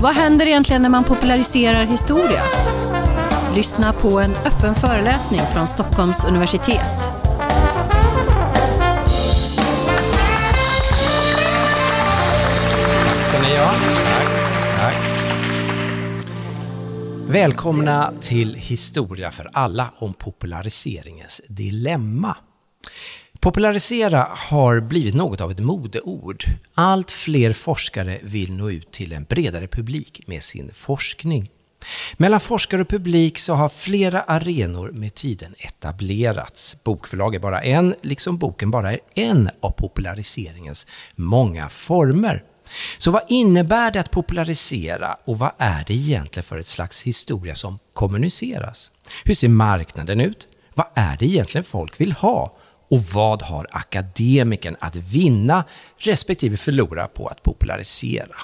Vad händer egentligen när man populariserar historia? Lyssna på en öppen föreläsning från Stockholms universitet. Tack ska ni ha. Tack. Tack. Välkomna till Historia för alla om populariseringens dilemma. Popularisera har blivit något av ett modeord. Allt fler forskare vill nå ut till en bredare publik med sin forskning. Mellan forskare och publik så har flera arenor med tiden etablerats. Bokförlag är bara en, liksom boken bara är en av populariseringens många former. Så vad innebär det att popularisera och vad är det egentligen för ett slags historia som kommuniceras? Hur ser marknaden ut? Vad är det egentligen folk vill ha? Och vad har akademikern att vinna respektive förlora på att popularisera?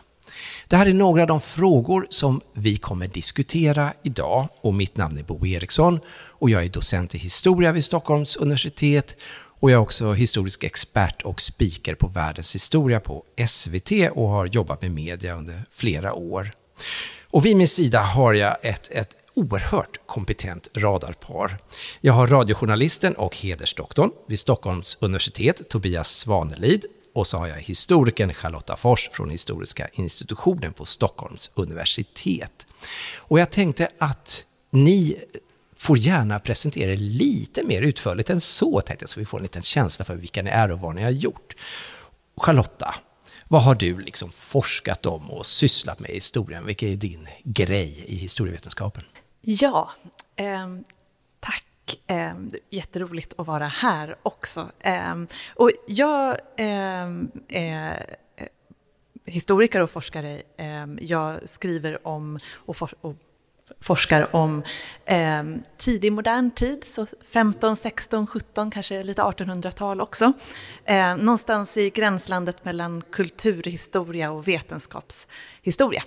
Det här är några av de frågor som vi kommer diskutera idag och mitt namn är Bo Eriksson och jag är docent i historia vid Stockholms universitet och jag är också historisk expert och speaker på Världens historia på SVT och har jobbat med media under flera år. Och vid min sida har jag ett, ett oerhört kompetent radarpar. Jag har radiojournalisten och hedersdoktorn vid Stockholms universitet, Tobias Svanelid, och så har jag historikern Charlotta Fors från Historiska institutionen på Stockholms universitet. Och jag tänkte att ni får gärna presentera er lite mer utförligt än så, tänkte jag, så vi får en liten känsla för vilka ni är och vad ni har gjort. Charlotta, vad har du liksom forskat om och sysslat med i historien? Vilken är din grej i historievetenskapen? Ja, eh, tack. Eh, jätteroligt att vara här också. Eh, och jag ehm, är eh, historiker och forskare. Ehm, jag skriver om och, for och forskar om eh, tidig modern tid, så 15, 16, 17, kanske lite 1800-tal också. Eh, någonstans i gränslandet mellan kulturhistoria och vetenskapshistoria.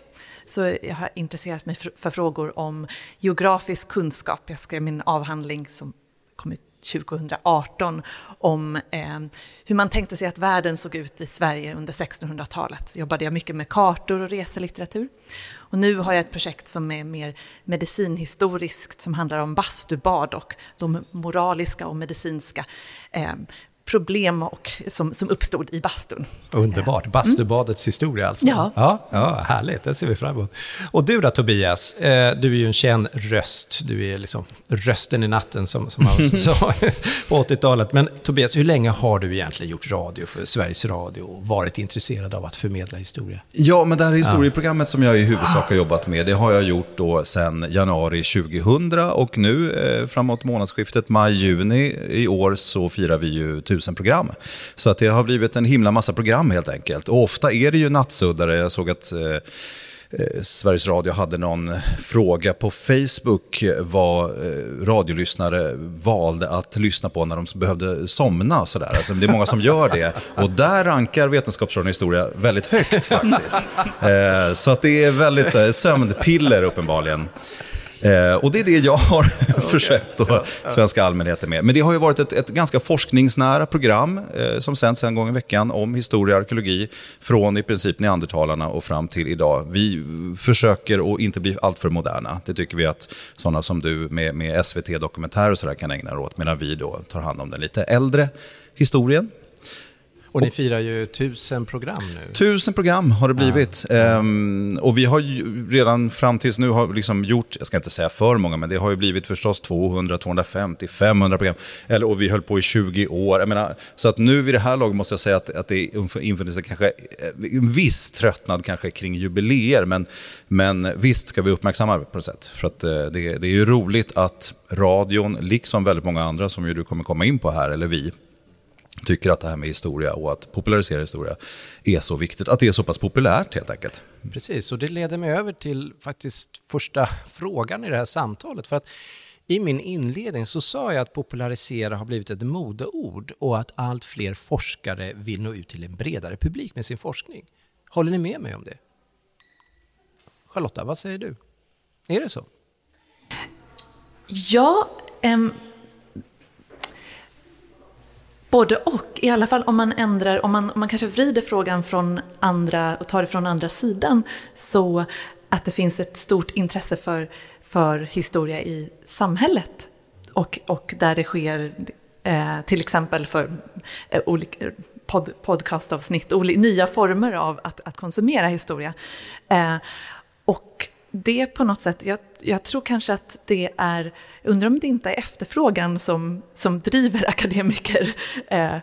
Så jag har intresserat mig för, för frågor om geografisk kunskap. Jag skrev min avhandling som kom ut 2018 om eh, hur man tänkte sig att världen såg ut i Sverige under 1600-talet. jobbade jag mycket med kartor och reselitteratur. Och nu har jag ett projekt som är mer medicinhistoriskt som handlar om bastubad och de moraliska och medicinska eh, problem och, som, som uppstod i bastun. Underbart. Bastubadets mm. historia alltså. Ja. ja. Ja, härligt. Det ser vi fram emot. Och du då Tobias, eh, du är ju en känd röst. Du är liksom rösten i natten som, som man sa på 80-talet. Men Tobias, hur länge har du egentligen gjort radio för Sveriges Radio och varit intresserad av att förmedla historia? Ja, men det här historieprogrammet som jag i huvudsak har jobbat med, det har jag gjort då sedan januari 2000 och nu eh, framåt månadsskiftet maj-juni i år så firar vi ju tusen program. Så att det har blivit en himla massa program helt enkelt. Och ofta är det ju nattsuddare. Jag såg att eh, eh, Sveriges Radio hade någon fråga på Facebook vad eh, radiolyssnare valde att lyssna på när de behövde somna. Sådär. Alltså, det är många som gör det. Och där rankar Vetenskapsradion historia väldigt högt faktiskt. Eh, så att det är väldigt sömnpiller uppenbarligen. Eh, och det är det jag har försett då, svenska allmänheten med. Men det har ju varit ett, ett ganska forskningsnära program eh, som sänds en gång i veckan om historia och arkeologi från i princip neandertalarna och fram till idag. Vi försöker att inte bli alltför moderna. Det tycker vi att sådana som du med, med SVT-dokumentärer och sådär kan ägna er åt, medan vi då tar hand om den lite äldre historien. Och ni firar ju tusen program nu. Tusen program har det blivit. Ja. Ehm, och vi har ju redan fram tills nu har liksom gjort, jag ska inte säga för många, men det har ju blivit förstås 200, 250, 500 program. Eller, och vi höll på i 20 år. Menar, så att nu vid det här laget måste jag säga att, att det infinner sig kanske en viss tröttnad kanske kring jubileer. Men, men visst ska vi uppmärksamma på något sätt. För att eh, det, det är ju roligt att radion, liksom väldigt många andra som ju du kommer komma in på här, eller vi, tycker att det här med historia och att popularisera historia är så viktigt. Att det är så pass populärt helt enkelt. Precis, och det leder mig över till faktiskt första frågan i det här samtalet. För att i min inledning så sa jag att popularisera har blivit ett modeord och att allt fler forskare vill nå ut till en bredare publik med sin forskning. Håller ni med mig om det? Charlotta, vad säger du? Är det så? Ja, um Både och, i alla fall om man ändrar, om man, om man kanske vrider frågan från andra och tar det från andra sidan så att det finns ett stort intresse för, för historia i samhället. Och, och där det sker eh, till exempel för eh, olika pod, podcastavsnitt, olika, nya former av att, att konsumera historia. Eh, och det på något sätt, jag, jag, tror kanske att det är, undrar om det inte är efterfrågan som, som driver akademiker eh,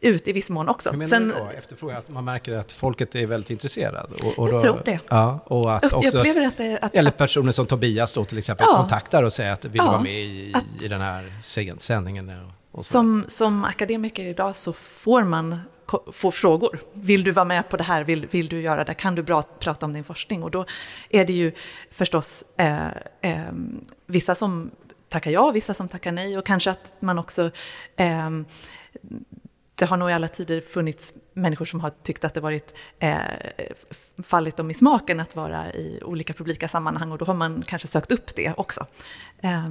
ut i viss mån också. Hur menar Sen, du då? Efterfrågan, att man märker att folket är väldigt intresserad? Och, och då, jag tror det. Ja, och att också, att det, att, eller personer som Tobias då till exempel ja, kontaktar och säger att vill ja, vara med i, att, i den här sändningen? som, som akademiker idag så får man få frågor. Vill du vara med på det här? Vill, vill du göra det? Kan du bra, prata om din forskning? Och då är det ju förstås eh, eh, vissa som tackar ja, vissa som tackar nej och kanske att man också eh, det har nog i alla tider funnits människor som har tyckt att det varit eh, fallit dem i smaken att vara i olika publika sammanhang och då har man kanske sökt upp det också. Eh,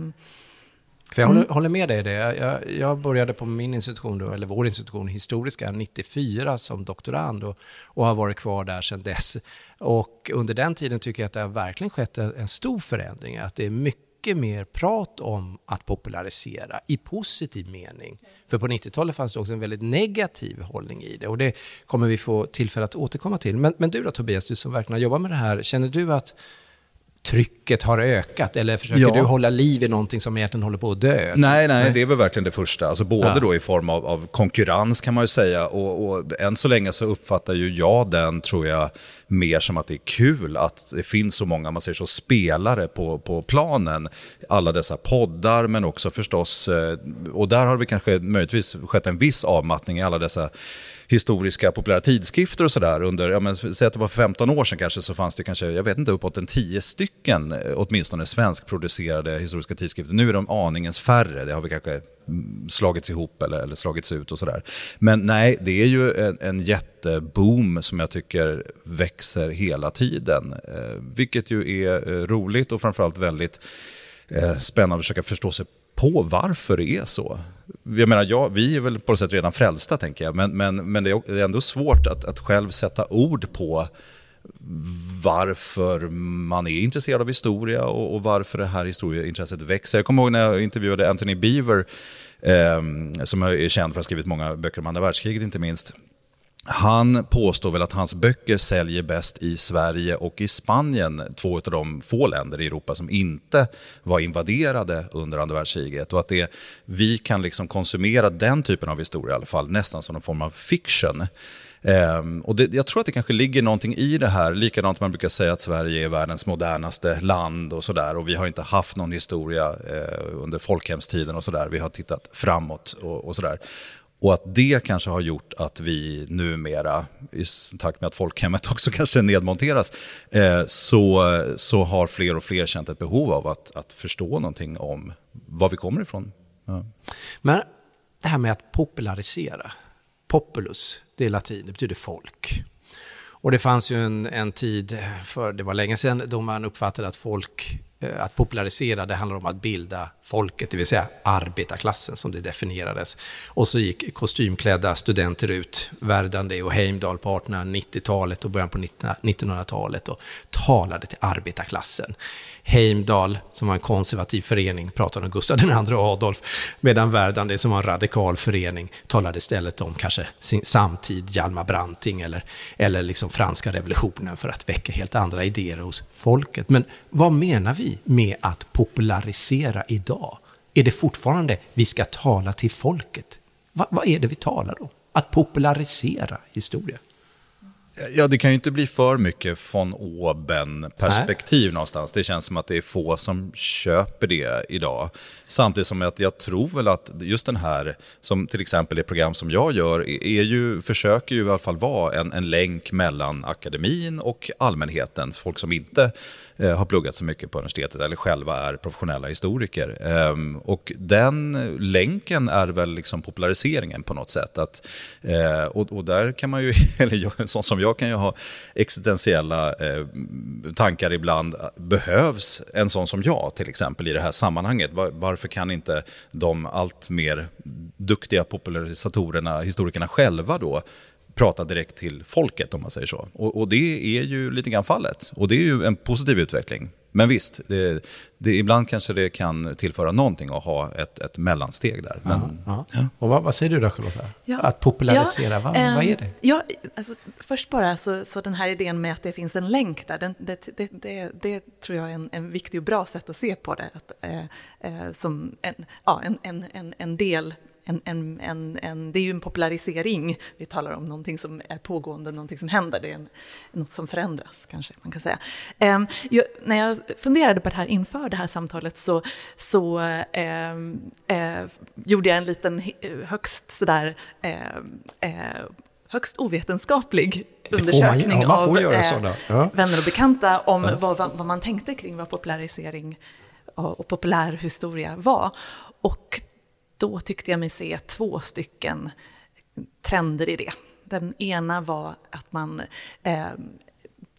för jag håller, mm. håller med dig i det. Jag, jag, började på min institution, då, eller vår institution, historiska, 94 som doktorand och, och, har varit kvar där sedan dess. Och under den tiden tycker jag att det har verkligen skett en, en stor förändring. Att det är mycket mer prat om att popularisera i positiv mening. För på 90-talet fanns det också en väldigt negativ hållning i det och det kommer vi få tillfälle att återkomma till. Men, men du då Tobias, du som verkligen jobbar med det här, känner du att trycket har ökat? Eller försöker ja. du hålla liv i någonting som egentligen håller på att dö? Nej, nej, det är väl verkligen det första. Alltså både ja. då i form av, av, konkurrens kan man ju säga och, och än så länge så uppfattar ju jag den, tror jag, mer som att det är kul att det finns så många, man säger så, spelare på, på planen. Alla dessa poddar, men också förstås, eh, och där har vi kanske möjligtvis skett en viss avmattning i alla dessa historiska populära tidskrifter och sådär under, ja men säg att det var 15 år sedan kanske, så fanns det kanske, jag vet inte, uppåt en 10 stycken eh, åtminstone svenskproducerade historiska tidskrifter. Nu är de aningens färre, det har vi kanske mm, slagits ihop eller, eller slagits ut och sådär. Men nej, det är ju en, en jätteboom som jag tycker växer hela tiden. Eh, vilket ju är eh, roligt och framförallt väldigt eh, spännande att försöka förstå sig på varför det är så. Jag menar, ja, vi är väl på något sätt redan frälsta, tänker jag, men, men, men det är ändå svårt att, att själv sätta ord på varför man är intresserad av historia och, och varför det här historieintresset växer. Jag kommer ihåg när jag intervjuade Anthony Beaver, eh, som är känd för att ha skrivit många böcker om andra världskriget inte minst. Han påstår väl att hans böcker säljer bäst i Sverige och i Spanien, två av de få länder i Europa som inte var invaderade under andra världskriget. Och att det, vi kan liksom konsumera den typen av historia i alla fall, nästan som en form av fiction. Um, och det, jag tror att det kanske ligger någonting i det här, likadant man brukar säga att Sverige är världens modernaste land och sådär. Och vi har inte haft någon historia uh, under folkhemstiden och sådär. Vi har tittat framåt och, och sådär. Och att det kanske har gjort att vi numera, i takt med att folkhemmet också kanske nedmonteras, eh, så, så har fler och fler känt ett behov av att, att förstå någonting om var vi kommer ifrån. Ja. Men det här med att popularisera, populus, det är latin, det betyder folk. Och det fanns ju en, en tid, för det var länge sedan, då man uppfattade att folk Eh, att popularisera, det handlar om att bilda folket, det vill säga arbetarklassen som det definierades. Och så gick kostymklädda studenter ut, Verdandi och Heimdal på 1890-talet och början på 1900-talet och talade till arbetarklassen. Heimdal, som var en konservativ förening, pratade om Gustav II Adolf, medan Verdandi, som var en radikal förening, talade istället om kanske sin samtid, Hjalmar Branting eller, eller liksom franska revolutionen för att väcka helt andra idéer hos folket. Men vad menar vi med att popularisera idag? Är det fortfarande vi ska tala till folket? Va, vad är det vi talar om? Att popularisera historia? Ja, det kan ju inte bli för mycket von oben-perspektiv någonstans. Det känns som att det är få som köper det idag. Samtidigt som att jag tror väl att just den här, som till exempel det program som jag gör, är ju, försöker ju i alla fall vara en, en länk mellan akademin och allmänheten. Folk som inte Eh, har pluggat så mycket på universitetet eller själva är professionella historiker. Eh, och den länken är väl liksom populariseringen på något sätt. Att, eh, och, och, där kan man ju, eller sånt en sån som jag kan ju ha existentiella eh, tankar ibland. Behövs en sån som jag till exempel i det här sammanhanget? Var, varför kan inte de allt mer duktiga popularisatorerna, historikerna själva då, prata direkt till folket om man säger så. Och, och, det är ju lite grann fallet. Och det är ju en positiv utveckling. Men visst, det, det, ibland kanske det kan tillföra någonting att ha ett, ett mellansteg där. Men, ja, ja. Och vad, vad, säger du då Charlotta? Ja. Att popularisera, vad, ähm, vad, är det? Ja, alltså, först bara så, så den här idén med att det finns en länk där, den, det, det, det, det, tror jag är en, en viktig och bra sätt att se på det. Att, eh, eh, som en, ja, en, en, en, en del en, en, en, en, det är ju en popularisering. Vi talar om någonting som är pågående, någonting som händer. Det är en, något som förändras, kanske man kan säga. Um, jag, när jag funderade på det här inför det här samtalet så, så um, uh, gjorde jag en liten högst sådär uh, uh, högst ovetenskaplig undersökning man, ja, av ja. vänner och bekanta om ja. vad, vad, man tänkte kring vad popularisering och populärhistoria var. Och då tyckte jag mig se två stycken trender i det. Den ena var att man eh,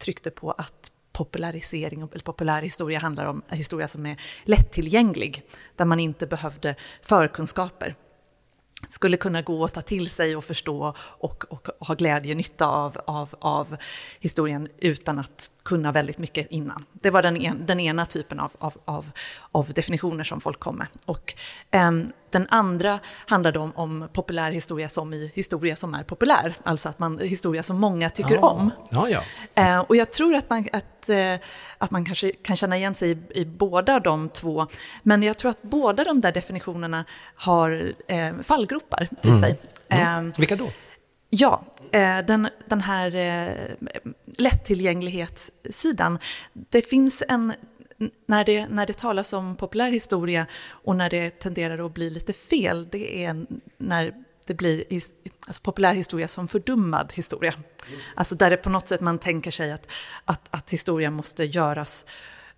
tryckte på att popularisering eller populär historia handlar om historia som är lättillgänglig, där man inte behövde förkunskaper skulle kunna gå och ta till sig och förstå och, och, ha glädje och nytta av, av, av historien utan att kunna väldigt mycket innan. Det var den, en, den ena typen av, av, definitioner som folk kom med. Och, um, den andra handlade om, om populär historia som i historia som är populär, alltså att man, historia som många tycker ah. om. Ja, ja. Uh, och jag tror att man, att, uh, att man kanske kan känna igen sig i, i, båda de två, men jag tror att båda de där definitionerna har uh, fallgropar i mm. sig. Mm. Vilka då? Ja, den, den här lättillgänglighetssidan. Det finns en, när det, när det talas om populär historia och när det tenderar att bli lite fel, det är när det blir alltså populär historia som fördummad historia. Alltså där det på något sätt man tänker sig att, att, att historia måste göras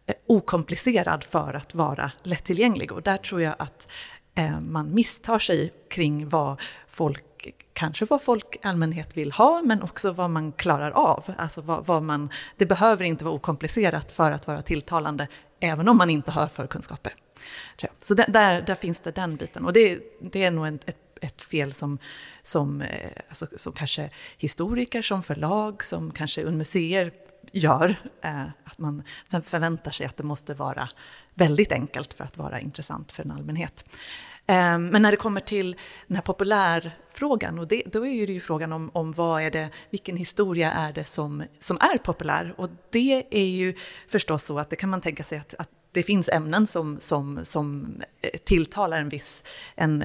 eh, okomplicerad för att vara lättillgänglig. Och där tror jag att eh, man misstar sig kring vad folk kanske vad folk i allmänhet vill ha, men också vad man klarar av. Alltså vad, vad, man, det behöver inte vara okomplicerat för att vara tilltalande, även om man inte har förkunskaper. Så där, där finns det den biten. Och det, det är nog ett, ett, ett fel som, som, eh, alltså, som kanske historiker, som förlag, som kanske museer gör. Eh, att man förväntar sig att det måste vara väldigt enkelt för att vara intressant för en allmänhet. Ehm, men när det kommer till den här populärfrågan, och det, då är det ju frågan om, om vad är det, vilken historia är det som, som är populär? Och det är ju förstås så att det kan man tänka sig att, att det finns ämnen som, som, som eh, tilltalar en viss, en,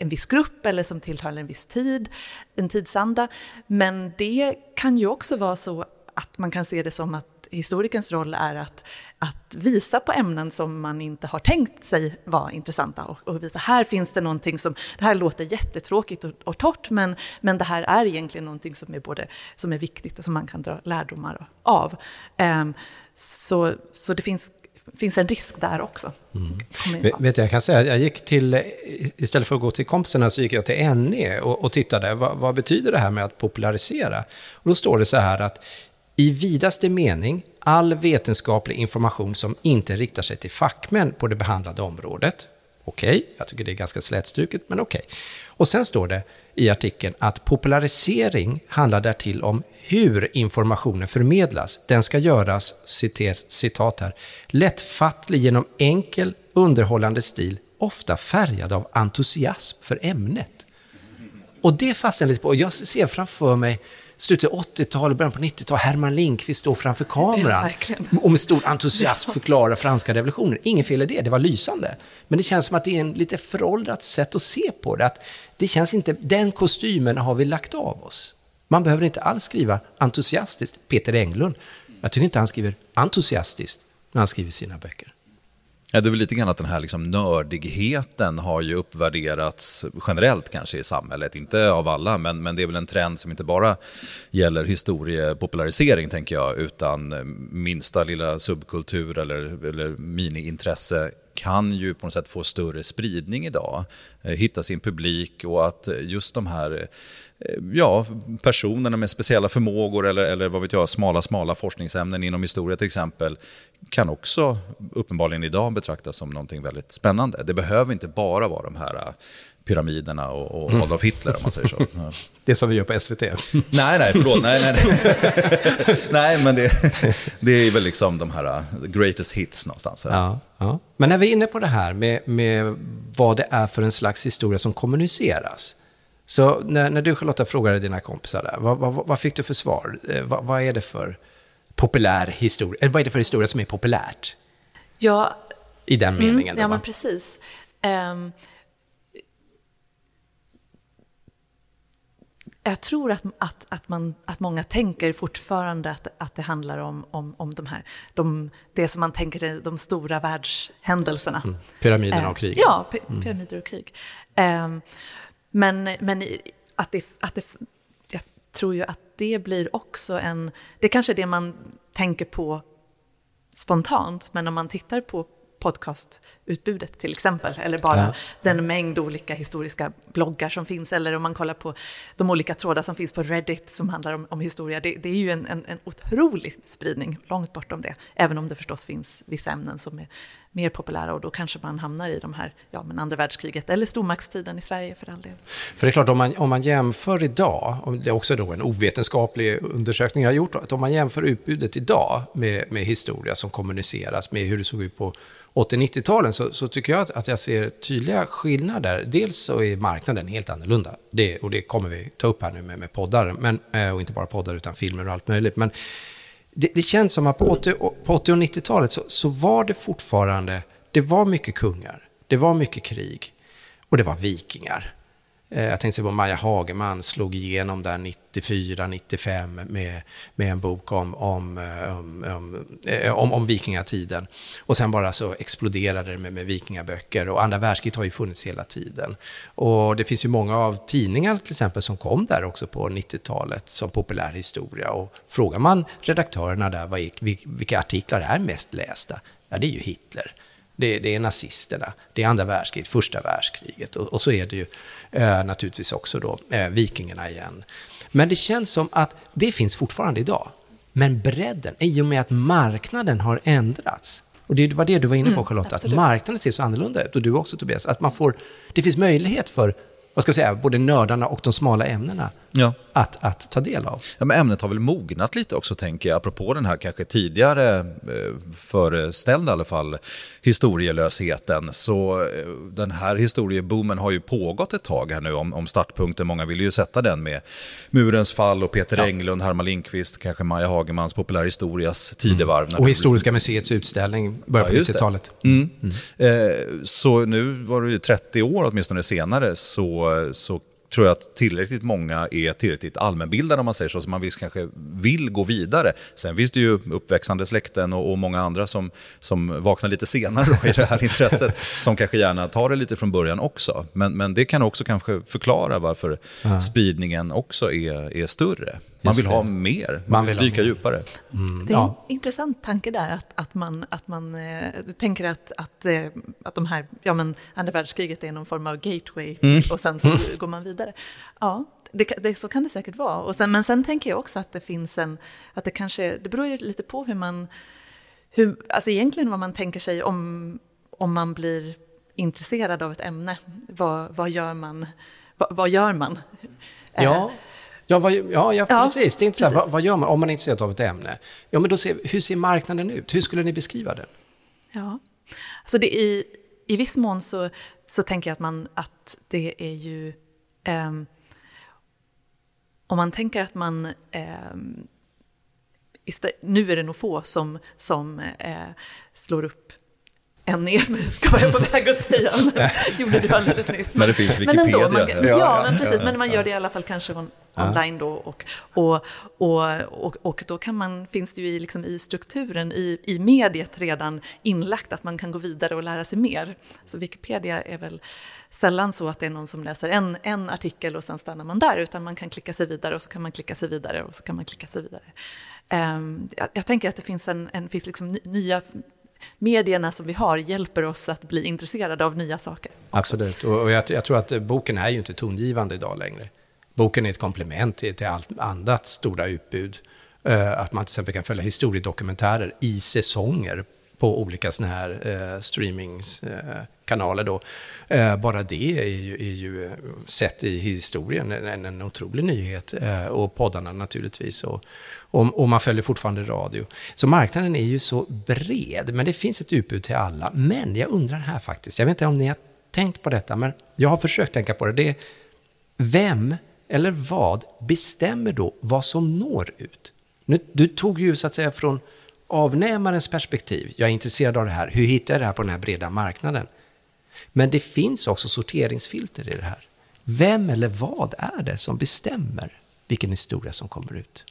en viss grupp eller som tilltalar en viss tid, en tidsanda. Men det kan ju också vara så att man kan se det som att historikerns roll är att, att visa på ämnen som man inte har tänkt sig vara intressanta och, och visa här finns det någonting som, det här låter jättetråkigt och, och torrt men, men det här är egentligen någonting som är, både, som är viktigt och som man kan dra lärdomar av. Um, så, så det finns finns en risk där också. Mm. Vet jag kan säga, jag gick till, istället för att gå till kompisarna så gick jag till NE och, och tittade, vad, vad, betyder det här med att popularisera? Och då står det så här att i vidaste mening all vetenskaplig information som inte riktar sig till fackmän på det behandlade området. Okej, okay, jag tycker det är ganska slätstruket, men okej. Okay. Och sen står det i artikeln att popularisering handlar därtill om hur informationen förmedlas. Den ska göras, citat här, lättfattlig genom enkel, underhållande stil, ofta färgad av entusiasm för ämnet. Och det fastnar lite på, jag ser framför mig slutet av 80-talet, början på 90-talet, Herman Lindqvist står framför kameran och med stor entusiasm förklarar franska revolutionen. Ingen fel i det, det var lysande. Men det känns som att det är en lite föråldrat sätt att se på det. Att det känns inte, den kostymen har vi lagt av oss. Man behöver inte alls skriva entusiastiskt. Peter Englund, jag tycker inte han skriver entusiastiskt när han skriver sina böcker. Ja, det är väl lite grann att den här liksom nördigheten har ju uppvärderats generellt kanske i samhället. Inte av alla, men, men det är väl en trend som inte bara gäller historiepopularisering tänker jag, utan eh, minsta lilla subkultur eller, eller miniintresse kan ju på något sätt få större spridning idag, eh, hitta sin publik och att eh, just de här ja, personerna med speciella förmågor eller, eller vad vet jag, smala, smala forskningsämnen inom historia till exempel kan också uppenbarligen idag betraktas som någonting väldigt spännande. Det behöver inte bara vara de här pyramiderna och, och Adolf Hitler om man säger så. Ja. Det som vi gör på SVT. Nej, nej, förlåt. Nej, nej, nej. nej men det, det är väl liksom de här uh, greatest hits någonstans. Ja, ja. Men när vi är inne på det här med, med vad det är för en slags historia som kommuniceras. Så när, när du Charlotta frågade dina kompisar där, vad, vad, vad fick du för svar? Eh, vad, vad, är det för populär historia? Eller vad är det för historia som är populärt? Ja, I den mm, meningen. Mm, då, ja, va? men precis. Um, jag tror att, att, att, man, att många tänker fortfarande att, att det handlar om, om, om de här, de, det som man tänker är de stora världshändelserna. Mm. Pyramiderna och Eh, kriget. Ja, py- pyramider och krig. Ehm, men men att det, att det, jag tror ju att det blir också en, det är kanske är det man tänker på spontant, men om man tittar på podcastutbudet till exempel, eller bara Ja. den mängd olika historiska bloggar som finns, eller om man kollar på de olika trådar som finns på Reddit som handlar om, om historia, det, det är ju en, en, en otrolig spridning långt bortom det, även om det förstås finns vissa ämnen som är mer populära och då kanske man hamnar i de här, ja men andra världskriget eller stormaktstiden i Sverige för all del. För det är klart, om man, om man jämför idag, och det är också då en ovetenskaplig undersökning jag har gjort, att om man jämför utbudet idag med, med historia som kommuniceras med hur det såg ut på 80-90-talen så, så tycker jag att, att jag ser tydliga skillnader. Dels så är marknaden helt annorlunda, det, och det kommer vi ta upp här nu med, med poddar, men, eh, och inte bara poddar utan filmer och allt möjligt. Men det, det känns som att på 80, på 80 och 90-talet så, så var det fortfarande, det var mycket kungar, det var mycket krig och det var vikingar. Eh, jag tänkte på Maja Hagerman slog igenom där 94, 95 med, med en bok om, om, eh, om, om, eh, om, om vikingatiden. Och sen bara så exploderade det med, med vikingaböcker. Och andra världskriget har ju funnits hela tiden. Och det finns ju många av tidningar till exempel som kom där också på 90-talet som populär historia. Och frågar man redaktörerna där vilka artiklar är mest lästa? Ja, det är ju Hitler. Det, det är nazisterna, det är andra världskriget, första världskriget och, och så är det ju eh, naturligtvis också då eh, vikingarna igen. Men det känns som att det finns fortfarande idag. Men bredden, i och med att marknaden har ändrats. Och det var det du var inne på Charlotta, att absolut. marknaden ser så annorlunda ut. Och du också Tobias, att man får, det finns möjlighet för, vad ska jag säga, både nördarna och de smala ämnena Ja. att, att ta del av. Ja, men ämnet har väl mognat lite också, tänker jag, apropå den här kanske tidigare eh, föreställda i alla fall historielösheten. Så eh, den här historieboomen har ju pågått ett tag här nu om, om startpunkten. Många vill ju sätta den med Murens fall och Peter Englund, Herman Lindqvist, kanske Maja Hagermans populärhistorias tidevarv. när Och Historiska museets utställning börjar Ja, på just det. 90-talet. Mm. Eh, så nu var det ju 30 år åtminstone senare så, så tror jag att tillräckligt många är tillräckligt allmänbildade om man säger så, så man visst kanske vill gå vidare. Sen finns det ju uppväxande släkten och, och många andra som, som vaknar lite senare då i det här intresset, som kanske gärna tar det lite från början också. Men, men det kan också kanske förklara varför spridningen också är, är större. Man vill ha mer, man, Man vill vill dyka mer. djupare. Det är Ja. en intressant tanke där, att, att man, att man eh, tänker att, att, eh, att de här, ja men andra världskriget är någon form av gateway och sen så går man vidare. Ja, det, det, så kan det säkert vara. Och sen, men sen tänker jag också att det finns en, att det kanske, det beror ju lite på hur man, hur, alltså egentligen vad man tänker sig om, om man blir intresserad av ett ämne. Vad, vad gör man? Vad, vad gör man? Eh, Ja, ja, vad, ja, ja, Ja, precis. Det är inte så här, vad, vad gör man om man är intresserad av ett ämne? Ja, men då ser, hur ser marknaden ut? Hur skulle ni beskriva den? Ja, alltså det i, i viss mån så, så tänker jag att, man, att det är ju... ehm, om man tänker att man... istä- nu är det nog få som, som eh, slår upp en e ska jag på väg att säga. Men gjorde du alldeles nyss. Men det finns Men ändå, Wikipedia. man, Ja, ja, ja, men precis. ja, men man gör det i alla fall kanske online då. Och, och, och, och, då kan man, finns det ju i, liksom i strukturen, i, i mediet redan inlagt att man kan gå vidare och lära sig mer. Så Wikipedia är väl sällan så att det är någon som läser en, en artikel och sen stannar man där, utan man kan klicka sig vidare och så kan man klicka sig vidare och så kan man klicka sig vidare. Ehm, jag, jag tänker att det finns, en, en, finns liksom ny- nya medierna som vi har hjälper oss att bli intresserade av nya saker. Absolut. Och, jag, jag tror att boken är ju inte tongivande idag längre. Boken är ett komplement till, till allt annat stora utbud. Eh, att man till exempel kan följa historiedokumentärer i säsonger på olika såna här eh, streamingskanaler. Eh, då. Eh, bara det är ju, är ju eh, sett i historien en, en otrolig nyhet. Eh, och poddarna naturligtvis. Och, och, och, man följer fortfarande radio. Så marknaden är ju så bred, men det finns ett utbud till alla. Men jag undrar här faktiskt, jag vet inte om ni har tänkt på detta, men jag har försökt tänka på det. det är, vem eller vad bestämmer då vad som når ut? Nu, du tog ju så att säga från avnämarens perspektiv, jag är intresserad av det här, hur hittar jag det här på den här breda marknaden? Men det finns också sorteringsfilter i det här. Vem eller vad är det som bestämmer vilken historia som kommer ut?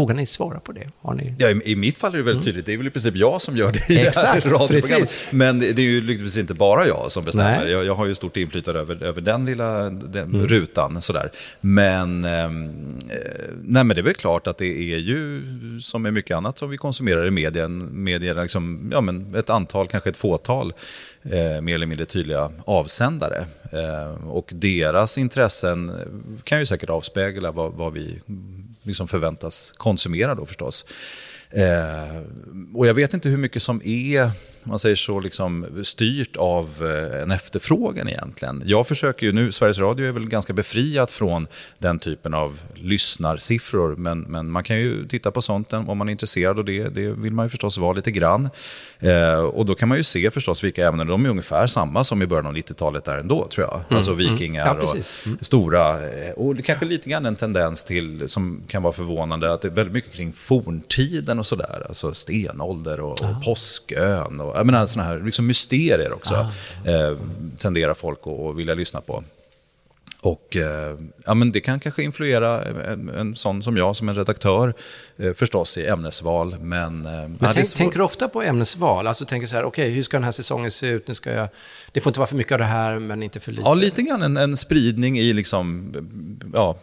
Vågar ni svara på det? Har ni... ja, i, i, mitt fall är det väldigt mm. tydligt. Det är väl i princip jag som gör det i Exakt, det här radioprogrammet. Men det är ju lyckligtvis inte bara jag som bestämmer. Jag, jag, har ju stort inflytande över, över den lilla den mm. rutan. Sådär. Men, ehm, eh, nej, men det är väl klart att det är ju, som med mycket annat som vi konsumerar i medien, medien liksom, ja, men ett antal, kanske ett fåtal, eh, mer eller mindre tydliga avsändare. Eh, och deras intressen kan ju säkert avspegla vad, vad vi liksom förväntas konsumera då förstås. Eh, och jag vet inte hur mycket som är man säger så, liksom, styrt av eh, en efterfrågan egentligen. Jag försöker ju nu, Sveriges Radio är väl ganska befriat från den typen av lyssnarsiffror, men, men man kan ju titta på sånt om man är intresserad och det, det vill man ju förstås vara lite grann. Eh, och då kan man ju se förstås vilka ämnen, de är ungefär samma som i början av 90-talet där ändå tror jag. Mm. Alltså vikingar mm. ja, och mm. stora, eh, och kanske lite grann en tendens till, som kan vara förvånande, att det är väldigt mycket kring forntiden och sådär. Alltså stenålder och, och påskön. Och, jag menar sådana här liksom mysterier också. Ah. Eh, tenderar folk att vilja lyssna på. Och eh, ja, men det kan kanske influera en, en sån som jag, som en redaktör, eh, förstås i ämnesval. Men, eh, men tänk, tänker du ofta på ämnesval? Alltså tänker så här, okej, okay, hur ska den här säsongen se ut? Nu ska jag, det får inte vara för mycket av det här, men inte för lite. Ja, lite grann en, en spridning i liksom, ja,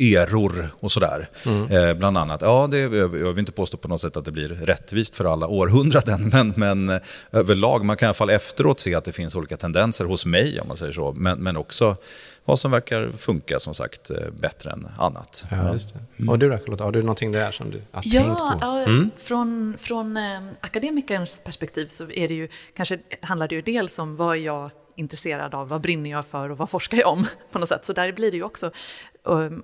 eror och sådär. Mm. Eh, bland annat. Ja, det, jag vill inte påstå på något sätt att det blir rättvist för alla århundraden, men, men eh, överlag, man kan i alla fall efteråt se att det finns olika tendenser hos mig, om man säger så, men, men också vad som verkar funka som sagt eh, bättre än annat. Ja, just det. Mm. Och du då Charlotte, har du någonting där som du har ja, tänkt på? Ja, mm. från, från eh, akademikerns perspektiv så är det ju, kanske handlar det ju dels om vad jag intresserad av, vad brinner jag för och vad forskar jag om på något sätt. Så där blir det ju också,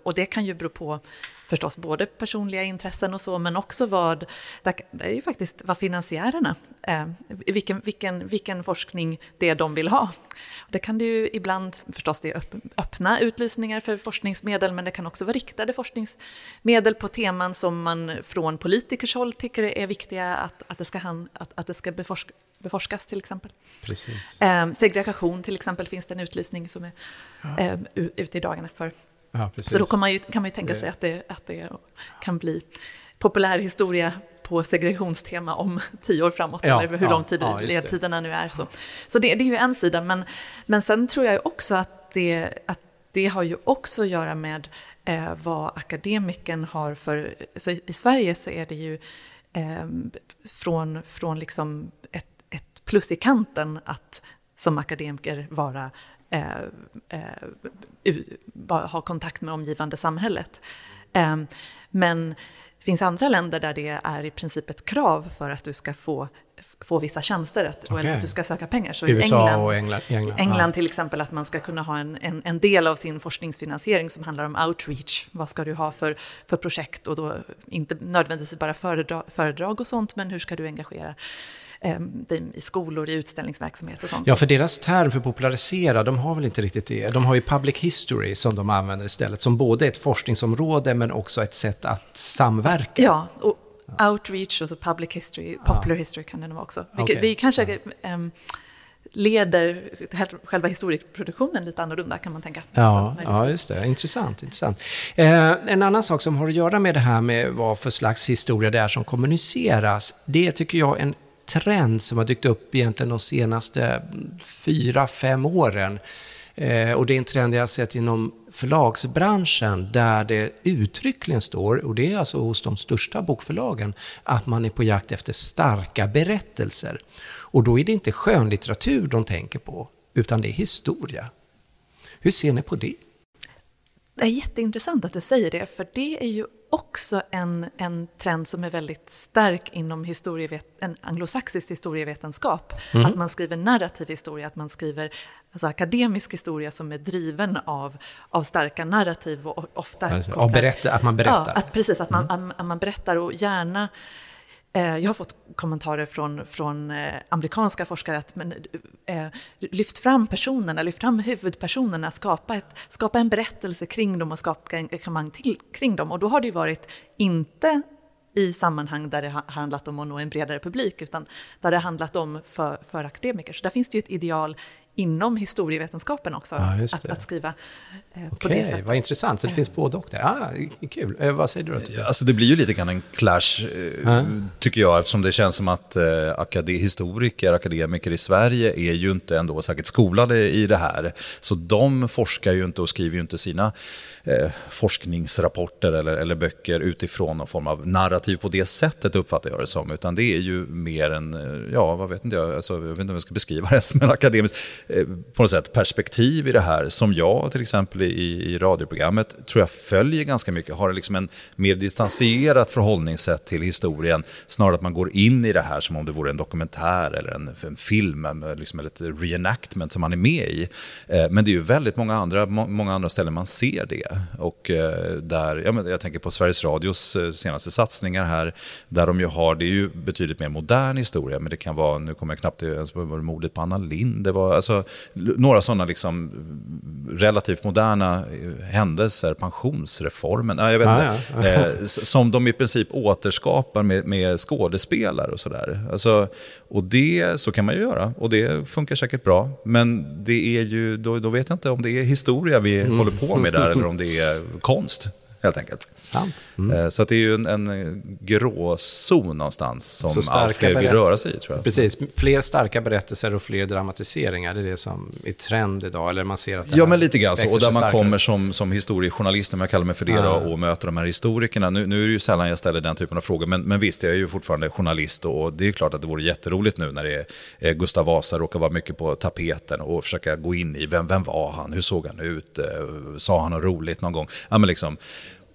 och det kan ju bero på förstås både personliga intressen och så, men också vad, det är ju faktiskt vad finansiärerna, eh, vilken, vilken, vilken forskning det är de vill ha. Det kan det ju ibland, förstås det är öppna utlysningar för forskningsmedel, men det kan också vara riktade forskningsmedel på teman som man från politikers håll tycker är viktiga att, att det ska, att, att det ska beforsk, beforskas till exempel. Precis. Eh, segregation till exempel finns det en utlysning som är eh, ute i dagarna för. Ja, så då kan man ju, kan man ju tänka sig att det, att det kan bli populärhistoria på segregationstema om tio år framåt, ja, eller hur ja, lång tid ja, ledtiderna nu är. Så, så det, det, är ju en sida, men, men sen tror jag också att det, att det har ju också att göra med eh, vad akademiken har för... Så i, i Sverige så är det ju eh, från, från liksom ett plus i kanten att som akademiker vara, ha kontakt med omgivande samhället. Eh, men det finns andra länder där det är i princip ett krav för att du ska få, få vissa tjänster, att, okay. eller att du ska söka pengar. Så USA England, och England, England, England till exempel, att man ska kunna ha en, en, en, del av sin forskningsfinansiering som handlar om outreach. Vad ska du ha för, för projekt och då inte nödvändigtvis bara föredrag, föredrag och sånt, men hur ska du engagera eh, i skolor, i utställningsverksamhet och sånt. Ja, för deras term för popularisera, de har väl inte riktigt det. De har ju public history som de använder istället, som både är ett forskningsområde men också ett sätt att samverka. Ja, och outreach och public history, popular ja. history kan det nog vara också. Vilket okay. vi kanske ja. um, leder själva historieproduktionen lite annorlunda kan man tänka. Ja, ja just det. Intressant. intressant. Eh, en annan sak som har att göra med det här med vad för slags historia det är som kommuniceras, det tycker jag en trend som har dykt upp egentligen de senaste fyra, fem åren. Eh, och det är en trend jag har sett inom förlagsbranschen där det uttryckligen står, och det är alltså hos de största bokförlagen, att man är på jakt efter starka berättelser. Och då är det inte skönlitteratur de tänker på, utan det är historia. Hur ser ni på det? Det är jätteintressant att du säger det, för det är ju också en, en trend som är väldigt stark inom historievet, en anglosaxisk historievetenskap. Mm. Att man skriver narrativ historia, att man skriver alltså akademisk historia som är driven av, av starka narrativ och ofta... Alltså, av berätta, att man berättar? Ja, att, precis, att man, mm. att man berättar och gärna Eh, jag har fått kommentarer från, från eh, amerikanska forskare att men, eh, lyft fram personerna, lyft fram huvudpersonerna, skapa, ett, skapa en berättelse kring dem och skapa engagemang till, kring dem. Och då har det ju varit inte i sammanhang där det har handlat om att nå en bredare publik, utan där det har handlat om för, för akademiker. Så där finns det ju ett ideal inom historievetenskapen också, ja, att, att, skriva eh, på det sättet. Vad intressant, så det finns både och där. Ah, kul. Eh, vad säger du då? Alltså det blir ju lite grann en clash, eh, mm. tycker jag, eftersom det känns som att eh, akade historiker, akademiker i Sverige är ju inte ändå särskilt skolade i det här. Så de forskar ju inte och skriver ju inte sina eh, forskningsrapporter eller, eller böcker utifrån någon form av narrativ på det sättet uppfattar jag det som. Utan det är ju mer en, eh, ja vad vet inte jag, alltså, jag vet inte om jag ska beskriva det som en akademisk, eh, Eh, på något sätt perspektiv i det här. Som jag till exempel i, i radioprogrammet tror jag följer ganska mycket, har liksom en mer distanserat förhållningssätt till historien. Snarare att man går in i det här som om det vore en dokumentär eller en, en film, liksom ett reenactment som man är med i. Eh, men det är ju väldigt många andra, många andra ställen man ser det. Och eh, där, ja, jag tänker på Sveriges Radios eh, senaste satsningar här, där de ju har, det är ju betydligt mer modern historia, men det kan vara, nu kommer jag knappt ens på mordet på Anna Lind, det var alltså några sådana liksom relativt moderna eh, händelser, pensionsreformen, jag vet ah, inte, ja. som de i princip återskapar med, med skådespelare och sådär. Alltså, och det, så kan man ju göra och det funkar säkert bra. Men det är ju, då, då vet jag inte om det är historia vi mm. håller på med där eller om det är konst helt enkelt. Sant. Mm. Eh, så det är ju en, en gråzon någonstans som allt fler vill röra sig i. Tror jag. Precis, fler starka berättelser och fler dramatiseringar, det är det som är trend idag. Eller man ser att ja, men lite grann så. Och där man kommer som, som historiejournalist, om jag kallar mig för det, ja. och möter de här historikerna. Nu, nu är det ju sällan jag ställer den typen av frågor, men, men visst, jag är ju fortfarande journalist och det är klart att det vore jätteroligt nu när det är Gustav Vasa råkar vara mycket på tapeten och försöka gå in i vem, vem var han, hur såg han ut, eh, sa han något roligt någon gång? Ja, men liksom,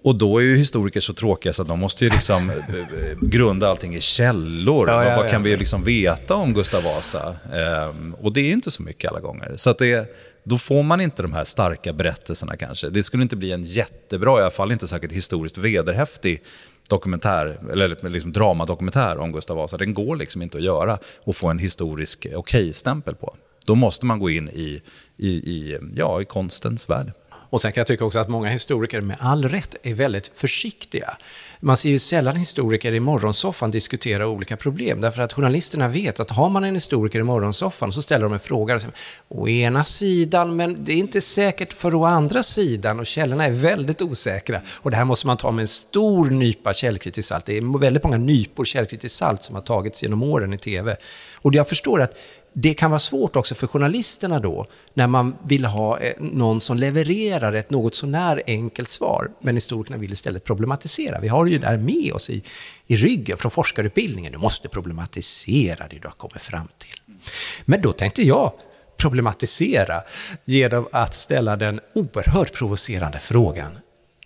och då är ju historiker så tråkiga så att de måste ju liksom eh, eh, grunda allting i källor. Ja, ja, Vad kan vi liksom veta om Gustav Vasa? Ehm, och det är inte så mycket alla gånger. Så att det, då får man inte de här starka berättelserna kanske. Det skulle inte bli en jättebra, i alla fall inte säkert historiskt vederhäftig dokumentär, eller liksom dramadokumentär om Gustav Vasa. Den går liksom inte att göra och få en historisk okej-stämpel på. Då måste man gå in i, i, i, ja, i konstens värld. Och sen kan jag tycka också att många historiker med all rätt är väldigt försiktiga. Man ser ju sällan historiker i morgonsoffan diskutera olika problem, därför att journalisterna vet att har man en historiker i morgonsoffan så ställer de en fråga och säger, å ena sidan, men det är inte säkert för å andra sidan och källorna är väldigt osäkra. Och det här måste man ta med en stor nypa källkritiskt salt. Det är väldigt många nypor källkritiskt salt som har tagits genom åren i tv. Och jag förstår att det kan vara svårt också för journalisterna då, när man vill ha eh, någon som levererar ett något sånär enkelt svar, men historikerna vill istället problematisera. Vi har ju där med oss i, i ryggen från forskarutbildningen, du måste problematisera det du har kommit fram till. Men då tänkte jag problematisera genom att ställa den oerhört provocerande frågan,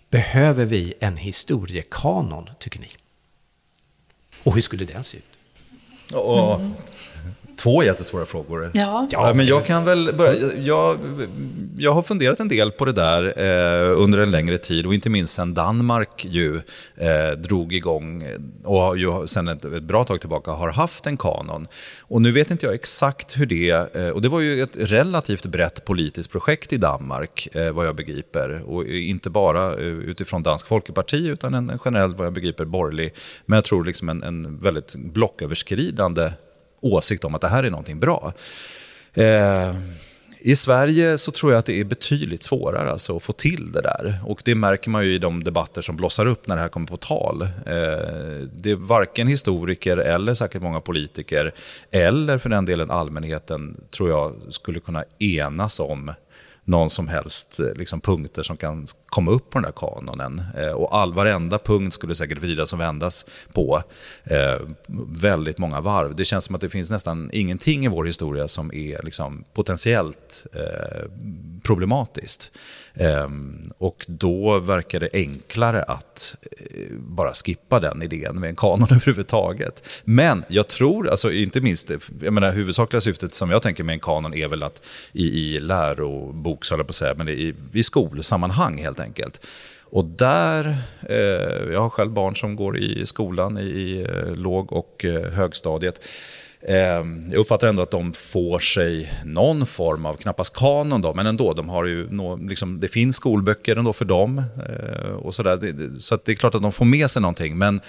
behöver vi en historiekanon, tycker ni? Och hur skulle den se ut? Mm. Två jättesvåra frågor. Ja. ja. men jag kan väl börja. Jag, jag har funderat en del på det där eh, under en längre tid och inte minst sen Danmark ju eh, drog igång och ju sen ett, ett, bra tag tillbaka har haft en kanon. Och nu vet inte jag exakt hur det, eh, och det var ju ett relativt brett politiskt projekt i Danmark eh, vad jag begriper. Och inte bara eh, utifrån Dansk Folkeparti utan en, en generell, vad jag begriper, borgerlig, men jag tror liksom en, en väldigt blocköverskridande åsikt om att det här är någonting bra. Eh, I Sverige så tror jag att det är betydligt svårare alltså, att få till det där. Och det märker man ju i de debatter som blossar upp när det här kommer på tal. Eh, det är varken historiker eller säkert många politiker, eller för den delen allmänheten, tror jag skulle kunna enas om någon som helst eh, liksom, punkter som kan komma upp på den där kanonen. Eh, och all, varenda punkt skulle säkert vridas och vändas på eh, väldigt många varv. Det känns som att det finns nästan ingenting i vår historia som är liksom, potentiellt eh, problematiskt. Ehm, och då verkar det enklare att eh, bara skippa den idén med en kanon överhuvudtaget. Men jag tror, alltså inte minst, jag menar huvudsakliga syftet som jag tänker med en kanon är väl att i, i lärobok, så på att säga, men i, i skolsammanhang helt enkelt. Och där, eh, jag har själv barn som går i skolan i i eh, låg och eh, högstadiet. Ehm, jag uppfattar ändå att de får sig någon form av, knappast kanon då, men ändå, de har ju nå, liksom, det finns skolböcker ändå för dem. Eh, och sådär. Så det är klart att de får med sig någonting, men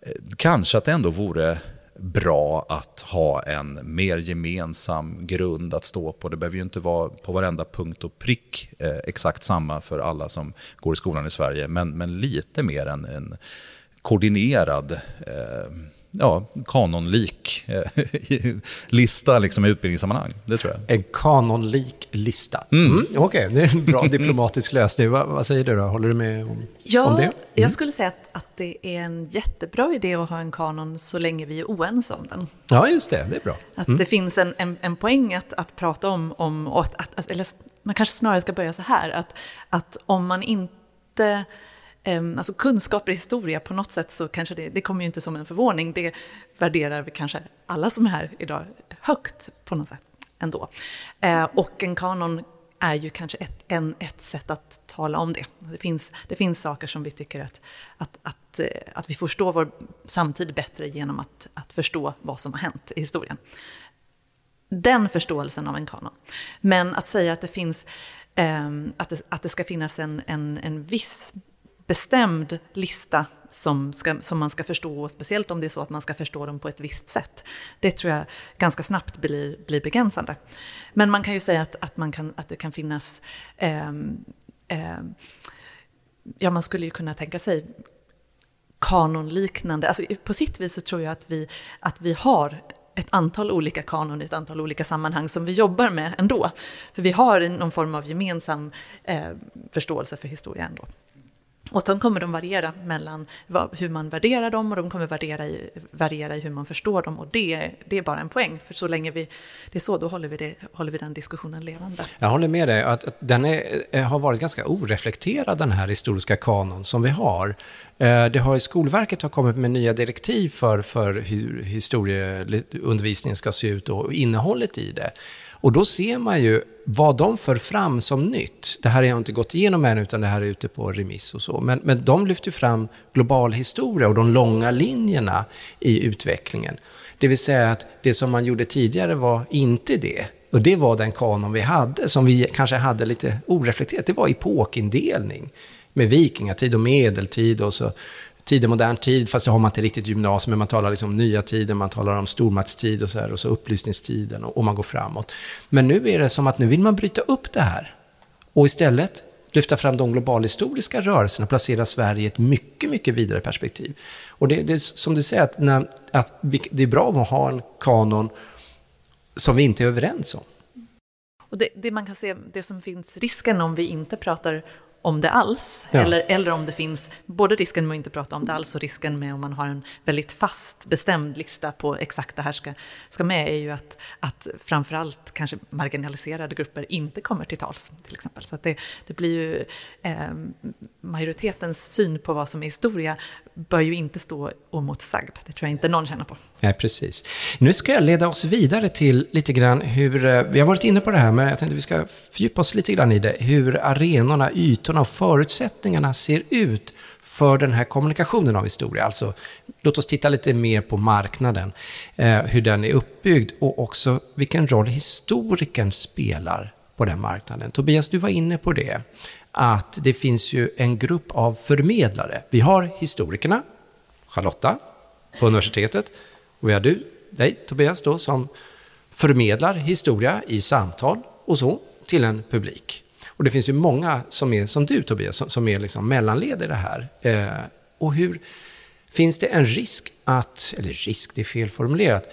eh, kanske att det ändå vore bra att ha en mer gemensam grund att stå på. Det behöver ju inte vara på varenda punkt och prick eh, exakt samma för alla som går i skolan i Sverige, men, men lite mer en, en koordinerad eh, ja, kanonlik eh, lista liksom, i utbildningssammanhang. Det tror jag. En kanonlik lista. Mm. Mm, Okej, okay. det är en bra diplomatisk lösning. vad, vad, säger du då? Håller du med om, ja, om det? Mm. jag skulle säga att, att det är en jättebra idé att ha en kanon så länge vi är oense om den. Ja, just det. Det är bra. Att mm. det finns en, en, en poäng att, att prata om, om att, att, eller man kanske snarare ska börja så här, att, att om man inte alltså kunskaper i historia på något sätt så kanske det, det kommer ju inte som en förvåning. Det värderar vi kanske alla som är här idag högt på något sätt ändå. Eh, och en kanon är ju kanske ett, en, ett sätt att tala om det. Det finns, det finns saker som vi tycker att, att, att, eh, att vi förstår vår samtid bättre genom att, att förstå vad som har hänt i historien. Den förståelsen av en kanon. Men att säga att det finns eh, att, det, att det ska finnas en, en, en viss bestämd lista som, ska, som man ska förstå, speciellt om det är så att man ska förstå dem på ett visst sätt. Det tror jag ganska snabbt blir, blir begränsande. Men man kan ju säga att, att, man kan, att det kan finnas... Eh, eh, ja, man skulle ju kunna tänka sig kanonliknande. Alltså, på sitt vis så tror jag att vi, att vi har ett antal olika kanon i ett antal olika sammanhang som vi jobbar med ändå. För vi har någon form av gemensam eh, förståelse för historia ändå. Och sen kommer de variera mellan hur man värderar dem och de kommer variera i, variera i hur man förstår dem. Och det, det är bara en poäng, för så länge vi, det är så, då håller vi, det, håller vi den diskussionen levande. Jag håller med dig, att, att den är, eh, har varit ganska oreflekterad, den här historiska kanon som vi har. Eh, det har, Skolverket har kommit med nya direktiv för, för hur historieundervisningen ska se ut och innehållet i det. Och då ser man ju vad de för fram som nytt. Det här har jag inte gått igenom än, utan det här är ute på remiss och så. Men, men de lyfter fram global historia och de långa linjerna i utvecklingen. Det vill säga att det som man gjorde tidigare var inte det. Och det var den kanon vi hade, som vi kanske hade lite oreflekterat. Det var epokindelning med vikingatid och medeltid och så tidig modern tid, fast det har man inte riktigt gymnasium, men man talar liksom om nya tider, man talar om stormaktstid och så här, och så upplysningstiden och, och man går framåt. Men nu är det som att nu vill man bryta upp det här och istället lyfta fram de globalhistoriska rörelserna och placera Sverige i ett mycket, mycket vidare perspektiv. Och det, det som du säger, att, när, att vi, det är bra att ha en kanon som vi inte är överens om. Och det, det, man kan se, det som finns risken om vi inte pratar om det alls. Ja. Eller, eller om det finns både risken med att inte prata om det alls och risken med om man har en väldigt fast bestämd lista på exakt det här ska, ska med är ju att, att framförallt kanske marginaliserade grupper inte kommer till tals. till exempel. Så det, det blir ju eh, majoritetens syn på vad som är historia bör ju inte stå omotsagd. Det tror jag inte någon känner på. Nej, precis. Nu ska jag leda oss vidare till lite grann hur, eh, vi har varit inne på det här, men jag tänkte vi ska fördjupa oss lite grann i det, hur arenorna, ytorna och förutsättningarna ser ut för den här kommunikationen av historia. Alltså, låt oss titta lite mer på marknaden, eh, hur den är uppbyggd och också vilken roll historikern spelar på den marknaden. Tobias, du var inne på det att det finns ju en grupp av förmedlare. Vi har historikerna, Charlotta, på universitetet. Och vi har du, dig Tobias, då, som förmedlar historia i samtal och så till en publik. Och det finns ju många som är som du Tobias, som, som är liksom mellanled i det här. Eh, och hur finns det en risk att, eller risk, det är felformulerat,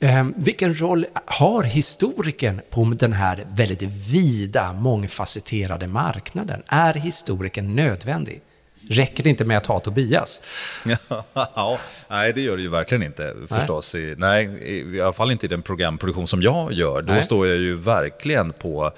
Eh, vilken roll har historikern på den här väldigt vida, mångfacetterade marknaden? Är historikern nödvändig? Räcker det inte med att ha Tobias? ja, nej, det gör det ju verkligen inte förstås. Nej, nej i alla fall inte i den programproduktion som jag gör. Då nej. står jag ju verkligen på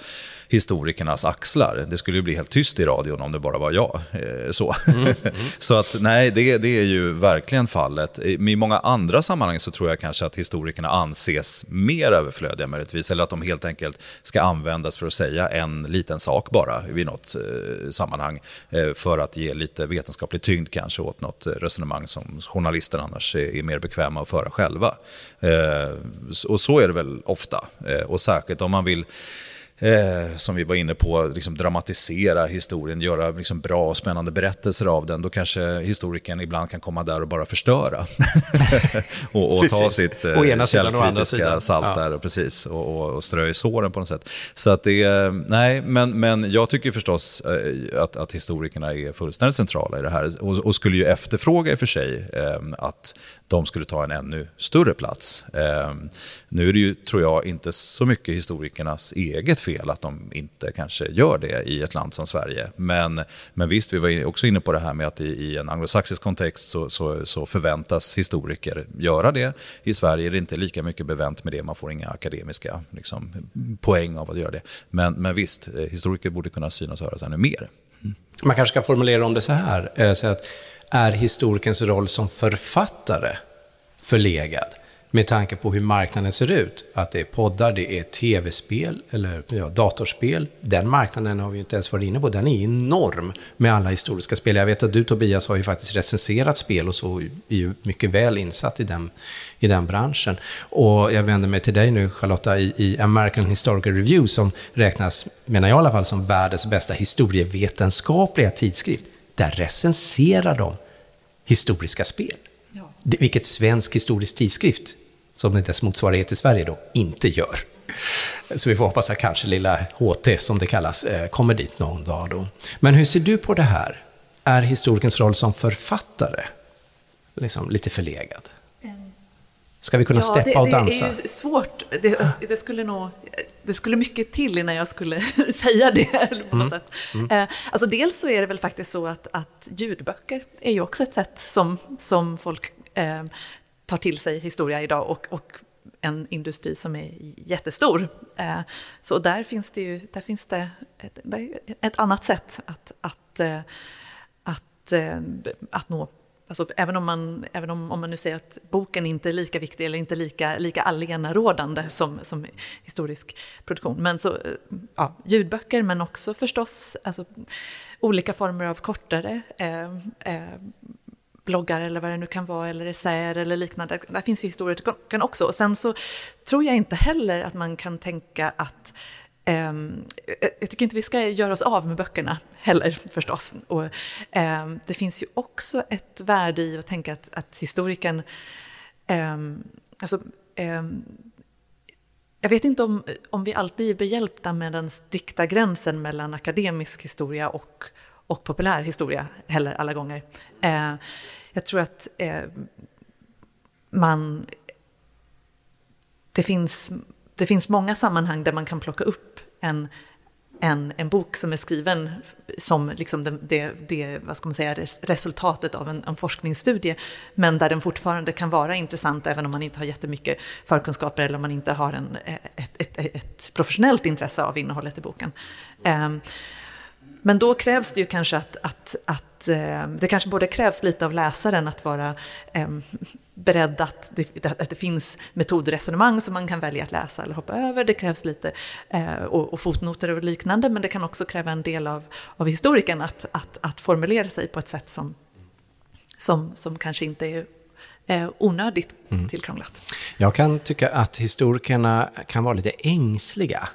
historikernas axlar. Det skulle ju bli helt tyst i radion om det bara var jag. Eh, så, mm, mm. så att nej, det, det är ju verkligen fallet. I många andra sammanhang så tror jag kanske att historikerna anses mer överflödiga möjligtvis, eller att de helt enkelt ska användas för att säga en liten sak bara vid något eh, sammanhang, eh, för att ge lite vetenskaplig tyngd kanske åt något resonemang som journalister annars är, är mer bekväma att föra själva. och så är det väl ofta, och särskilt om man vill eh, som vi var inne på, liksom dramatisera historien, göra liksom bra och spännande berättelser av den, då kanske historikern ibland kan komma där och bara förstöra. och, och ta sitt eh, ena sidan och andra sidan. salt ja. där, precis, och, och, och strö i såren på något sätt. Så att det, nej, men, men jag tycker förstås eh, att, att historikerna är fullständigt centrala i det här och, och skulle ju efterfråga i och för sig eh, att de skulle ta en ännu större plats. Eh, nu är det ju, tror jag, inte så mycket historikernas eget fel att de inte kanske gör det i ett land som Sverige. Men, men visst, vi var också inne på det här med att i, i en anglosaxisk kontext så, så, så, förväntas historiker göra det. I Sverige är det inte lika mycket bevänt med det, man får inga akademiska liksom, poäng av att göra det. Men, men visst, eh, historiker borde kunna synas och höras ännu mer. Mm. Man kanske ska formulera om det så här, eh, så att är historikens roll som författare förlegad med tanke på hur marknaden ser ut. Att det är poddar, det är tv-spel eller ja, datorspel. Den marknaden har vi inte ens varit inne på. Den är enorm med alla historiska spel. Jag vet att du Tobias har ju faktiskt recenserat spel och så är ju mycket väl insatt i den, i den branschen. Och jag vänder mig till dig nu Charlotta i, i American Historical Review som räknas, menar jag i alla fall, som världens bästa historievetenskapliga tidskrift. Där recenserar de historiska spel. Ja. Vilket svensk historisk tidskrift, som dess motsvarighet i Sverige då, inte gör. Så vi får hoppas att kanske lilla HT, som det kallas, eh, kommer dit någon dag då. Men hur ser du på det här? Är historikens roll som författare liksom lite förlegad? Ska vi kunna ja, steppa det, och dansa? Det är ju svårt. Det, det, skulle nog, det skulle mycket till innan jag skulle säga det. På något mm. sätt. Mm. Eh, alltså dels så är det väl faktiskt så att, att ljudböcker är ju också ett sätt som, som folk eh, tar till sig historia idag och, och en industri som är jättestor. Eh, så där finns det ju där finns det ett, ett annat sätt att, att, eh, att, eh, att nå Alltså, även om man, även om, om man nu säger att boken inte är lika viktig eller inte lika, lika allenarådande som, som historisk produktion. Men så, ja, ljudböcker men också förstås alltså, olika former av kortare eh, eh, bloggar eller vad det nu kan vara, eller essäer eller liknande. Där finns ju historier också. Och sen så tror jag inte heller att man kan tänka att eh, jag tycker inte vi ska göra oss av med böckerna heller förstås. Och, eh, det finns ju också ett värde i att tänka att, att historikern, eh, alltså, ehm, jag vet inte om, om vi alltid är behjälpta med den strikta gränsen mellan akademisk historia och, och populär historia heller alla gånger. Eh, jag tror att eh, man, det finns det finns många sammanhang där man kan plocka upp en, en, en bok som är skriven som liksom det, det, det vad ska man säga, resultatet av en, en, forskningsstudie, men där den fortfarande kan vara intressant även om man inte har jättemycket förkunskaper eller om man inte har en, ett, ett, ett professionellt intresse av innehållet i boken. Um, men då krävs det ju kanske att, att, att eh, det kanske både krävs lite av läsaren att vara eh, beredd att det, att det finns metodresonemang som man kan välja att läsa eller hoppa över. Det krävs lite eh, och, och fotnoter och liknande, men det kan också kräva en del av, av historikern att, att, att formulera sig på ett sätt som, som, som kanske inte är eh, onödigt mm. tillkrånglat. Jag kan tycka att historikerna kan vara lite ängsliga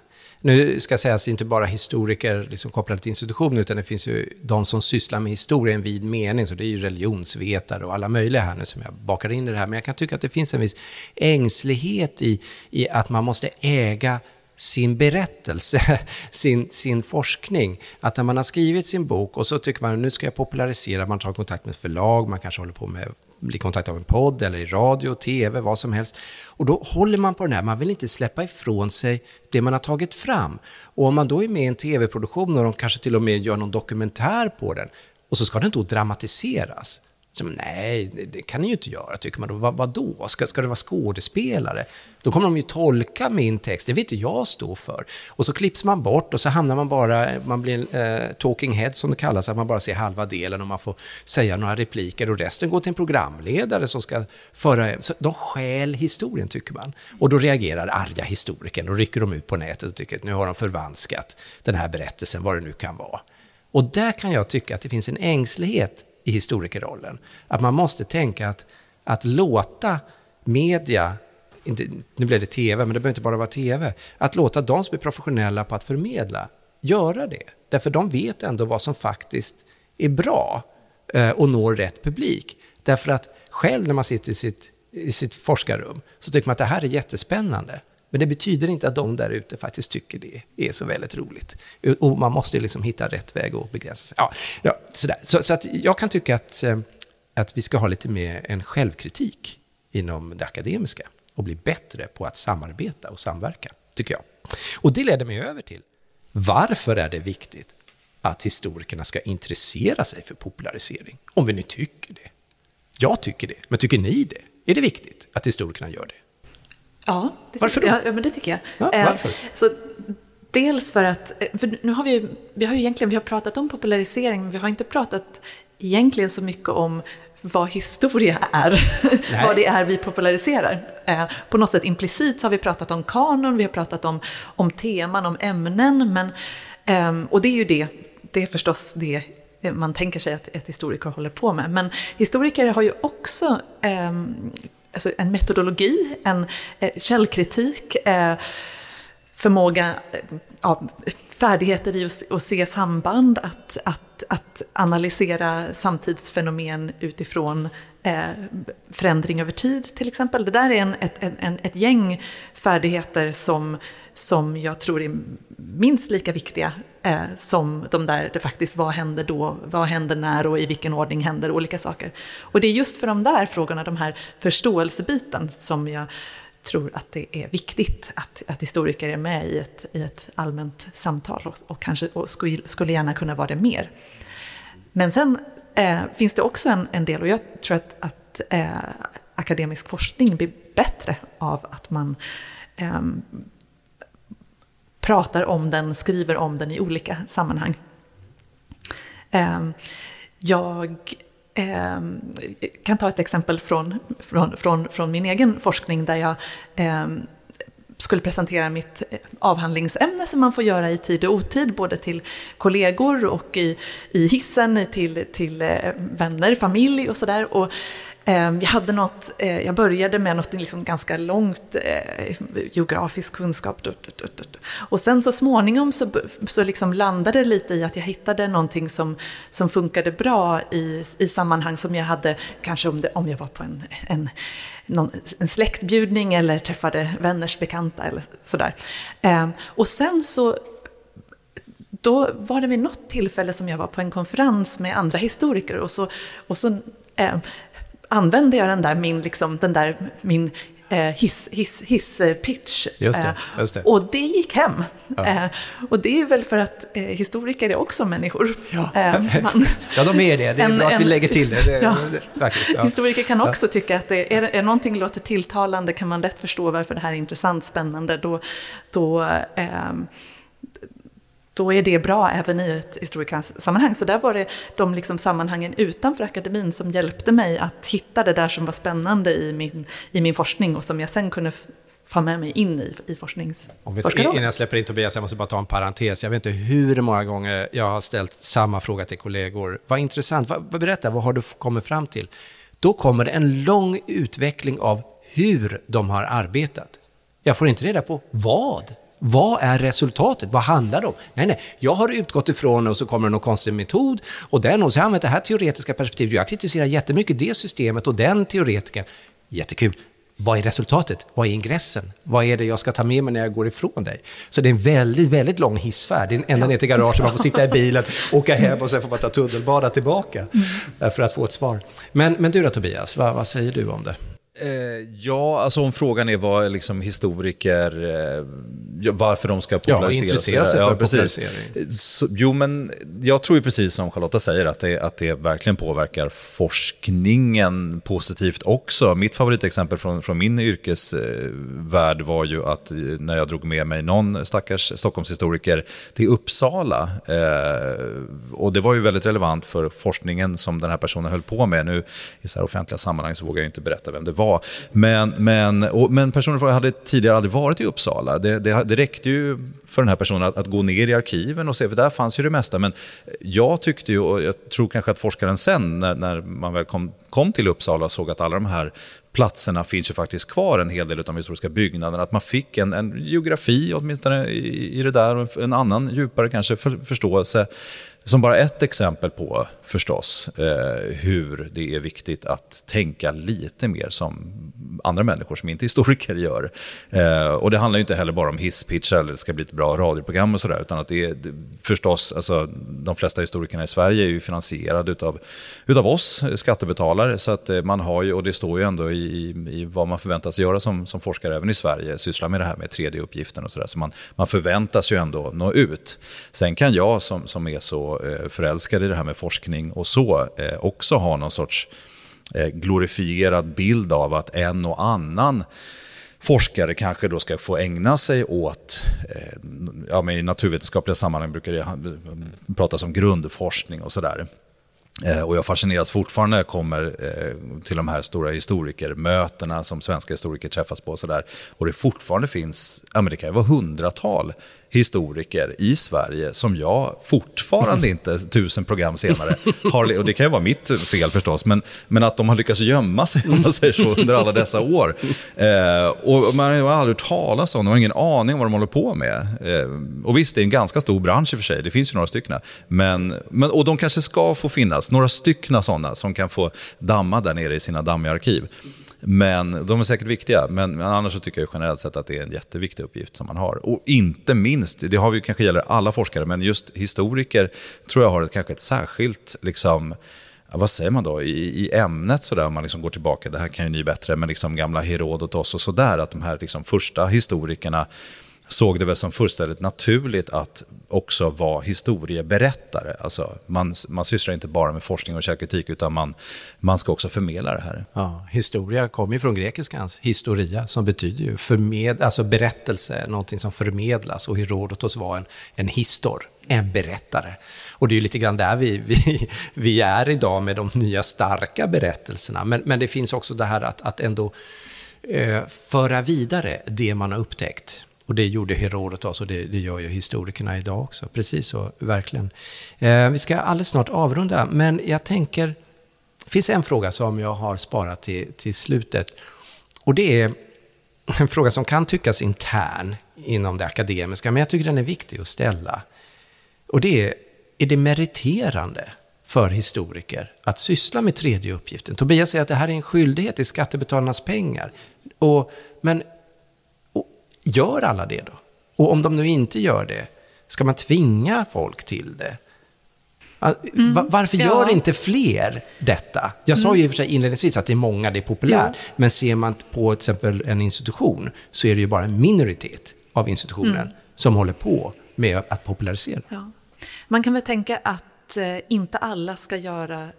nu ska sägas inte bara historiker liksom kopplade till institutioner, utan det finns ju de som sysslar med historia i en vid mening, så det är ju religionsvetare och alla möjliga här nu som jag bakar in i det här. Men jag kan tycka att det finns en viss ängslighet i, i att man måste äga sin berättelse, sin, sin forskning. Att när man har skrivit sin bok och så tycker man nu ska jag popularisera, man tar kontakt med förlag, man kanske håller på med bli kontaktad av en podd eller i radio, tv, vad som helst. Och då håller man på den här, man vill inte släppa ifrån sig det man har tagit fram. Och om man då är med i en tv-produktion och de kanske till och med gör någon dokumentär på den, och så ska den då dramatiseras. Så, nej, det kan ni ju inte göra, tycker man då. Vad, vad då? Ska, ska det vara skådespelare? Då kommer de ju tolka min text, det vill inte jag stå för. Och så klipps man bort och så hamnar man bara, man blir eh, talking head som det kallas, att man bara ser halva delen och man får säga några repliker och resten går till en programledare som ska föra... Så de stjäl historien, tycker man. Och då reagerar arga historiker och rycker de ut på nätet och tycker att nu har de förvanskat den här berättelsen, vad det nu kan vara. Och där kan jag tycka att det finns en ängslighet i historikerrollen. Att man måste tänka att, att låta media, inte, nu blev det tv, men det behöver inte bara vara tv, att låta de som är professionella på att förmedla göra det. Därför de vet ändå vad som faktiskt är bra eh, och når rätt publik. Därför att själv när man sitter i sitt, i sitt forskarrum så tycker man att det här är jättespännande. Men det betyder inte att de där ute faktiskt tycker det är så väldigt roligt. Och man måste liksom hitta rätt väg och begränsa sig. Ja, ja, sådär. Så, så att jag kan tycka att, eh, att vi ska ha lite mer en självkritik inom det akademiska och bli bättre på att samarbeta och samverka, tycker jag. Och det leder mig över till varför är det viktigt att historikerna ska intressera sig för popularisering? Om vi nu tycker det. Jag tycker det, men tycker ni det? Är det viktigt att historikerna gör det? Ja, det varför då? Ja, men det tycker jag. Ja, eh, varför? Så, dels för att, eh, för nu har vi, vi har ju egentligen vi har pratat om popularisering, men vi har inte pratat egentligen så mycket om vad historia är, vad det är vi populariserar. Eh, på något sätt implicit så har vi pratat om kanon, vi har pratat om, om teman, om ämnen, men, eh, och det är ju det, det är förstås det man tänker sig att ett historiker håller på med. Men historiker har ju också eh, alltså en metodologi, en eh, källkritik, eh, förmåga, eh, ja, färdigheter i att, att se samband, att, att, att analysera samtidsfenomen utifrån eh, förändring över tid till exempel. Det där är en, ett, en, ett gäng färdigheter som, som jag tror är minst lika viktiga eh, som de där, det faktiskt, vad händer då, vad händer när och i vilken ordning händer olika saker. Och det är just för de där frågorna, de här förståelsebiten, som jag tror att det är viktigt att, att historiker är med i ett, i ett allmänt samtal och, och kanske och skulle, skulle gärna kunna vara det mer. Men sen eh, finns det också en, en, del, och jag tror att, att eh, akademisk forskning blir bättre av att man eh, pratar om den, skriver om den i olika sammanhang. Ehm, jag ehm, kan ta ett exempel från, från, från, från min egen forskning där jag ehm, skulle presentera mitt eh, avhandlingsämne som man får göra i tid och otid, både till kollegor och i, i hissen, till, till eh, vänner, familj och sådär. Ehm, jag, hade något, eh, jag började med något liksom ganska långt eh, geografisk kunskap. Och sen så småningom så, så liksom landade det lite i att jag hittade någonting som, som funkade bra i, i sammanhang som jag hade, kanske om, det, om jag var på en, en, någon, en släktbjudning eller träffade vänners bekanta eller sådär. Eh, och sen så då var det vid något tillfälle som jag var på en konferens med andra historiker och så, och så eh, använde jag den där min, liksom, den där, min eh, hiss, hiss, hisspitch. Just det, just det. Och det gick hem. Ja. Eh, och det är väl för att eh, historiker är också människor. Ja, man, ja de är det. Det är en, bra att en, vi lägger till det. det, ja. faktiskt, Historiker kan också tycka att det är, är någonting låter tilltalande kan man lätt förstå varför det här är intressant, spännande. Då, då eh, då är det bra även i ett historikersammanhang. Så där var det de liksom sammanhangen utanför akademin som hjälpte mig att hitta det där som var spännande i min, i min forskning och som jag sen kunde få med mig in i, i forskningsforskarrollen. Innan jag släpper in Tobias, jag måste bara ta en parentes. Jag vet inte hur många gånger jag har ställt samma fråga till kollegor. Vad intressant, vad, berätta, vad har du kommit fram till? Då kommer det en lång utveckling av hur de har arbetat. Jag får inte reda på vad vad är resultatet? Vad handlar det om? Nej, nej, jag har utgått ifrån och så kommer det någon konstig metod och den och så har jag använt det här teoretiska perspektivet. Jag kritiserar jättemycket det systemet och den teoretiken. Jättekul. vad är resultatet? Vad är ingressen? Vad är det jag ska ta med mig när jag går ifrån dig? Så det är en väldigt, väldigt lång hissfärd. Det är ända ner till garaget, man får sitta i bilen, åka hem och sen får man ta tunnelbana tillbaka eh, för att få ett svar. Men, men du då Tobias, vad, vad säger du om det? Eh, ja, alltså om frågan är vad liksom historiker, eh, varför de ska popularisera. Ja, intressera sig för ja, popularisering. Så, jo, men jag tror ju precis som Charlotta säger att det, att det verkligen påverkar forskningen positivt också. Mitt favoritexempel från, från min yrkesvärld var ju att när jag drog med mig någon stackars Stockholmshistoriker till Uppsala. Eh, och det var ju väldigt relevant för forskningen som den här personen höll på med. Nu i så här offentliga sammanhang så vågar jag inte berätta vem det var var. Men, men, och, men personen hade tidigare aldrig varit i Uppsala. Det, det, det räckte ju för den här personen att, att, gå ner i arkiven och se, för där fanns ju det mesta. Men jag tyckte ju, och jag tror kanske att forskaren sen, när, när man väl kom, kom till Uppsala och såg att alla de här platserna finns ju faktiskt kvar, en hel del av de historiska byggnaderna. Att man fick en, en geografi åtminstone i, i det där och en annan djupare kanske för, förståelse som bara ett exempel på förstås eh, hur det är viktigt att tänka lite mer som andra människor som inte är historiker gör. Eh, och det handlar ju inte heller bara om hisspitchar eller det ska bli ett bra radioprogram och sådär, utan att det är förstås, alltså de flesta historikerna i Sverige är ju finansierade utav, utav oss skattebetalare, så att eh, man har ju, och det står ju ändå i, i vad man förväntas göra som, som forskare även i Sverige, syssla med det här med 3D-uppgiften. och sådär, så man, man förväntas ju ändå nå ut. Sen kan jag som, som är så Eh, förälskad i det här med forskning och så, eh, också ha någon sorts eh, glorifierad bild av att en och annan forskare kanske då ska få ägna sig åt, ja, men i naturvetenskapliga sammanhang brukar det pratas om grundforskning och sådär. Och jag fascineras fortfarande när jag kommer till de här stora historikermötena som svenska historiker träffas på. Och, sådär, och det fortfarande finns, ja men det kan ju vara hundratal historiker i Sverige som jag fortfarande inte, tusen program senare, har, och det kan ju vara mitt fel förstås, men, men att de har lyckats gömma sig, om man säger så, under alla dessa år. Eh, och man har aldrig hört talas om, de har ingen aning om vad de håller på med. Eh, och visst, det är en ganska stor bransch i och för sig, det finns ju några stycken. Men, men, och de kanske ska få finnas, några stycken sådana som kan få damma där nere i sina dammiga arkiv. Men de är säkert viktiga, men, men annars så tycker jag generellt sett att det är en jätteviktig uppgift som man har. Och inte minst, det har vi kanske gäller alla forskare, men just historiker tror jag har ett, kanske ett särskilt, liksom, vad säger man då, i, i ämnet sådär, om man liksom går tillbaka, det här kan ju ni bättre, men liksom gamla Herodotos och sådär, att de här liksom första historikerna såg det väl som fullständigt naturligt att också vara historieberättare. Alltså man, man sysslar inte bara med forskning och källkritik utan man, man ska också förmedla det här. Ja, historia kommer ju från grekiskans alltså. historia som betyder ju förmed, alltså berättelse, någonting som förmedlas och Herodotos var en, en histor, en berättare. Och det är ju lite grann där vi, vi, vi är idag med de nya starka berättelserna. Men, men det finns också det här att, att ändå eh, föra vidare det man har upptäckt. Och det gjorde Herodotos och det, det gör ju historikerna idag också. Precis så, verkligen. Eh, vi ska alldeles snart avrunda, men jag tänker... Det finns en fråga som jag har sparat till, till slutet. Och det är en fråga som kan tyckas intern inom det akademiska, men jag tycker den är viktig att ställa. Och det är, är det meriterande för historiker att syssla med tredje uppgiften? Tobias säger att det här är en skyldighet i skattebetalarnas pengar. Och, men Gör alla det då? Och om de nu inte gör det, ska man tvinga folk till det? Mm, Varför ja. gör inte fler detta? Jag sa ju i och för sig inledningsvis att det är många, det är populärt. Ja. Men ser man på till exempel en institution så är det ju bara en minoritet av institutionen mm. som håller på med att popularisera. Ja. Man kan väl tänka att eh, inte alla ska göra eh,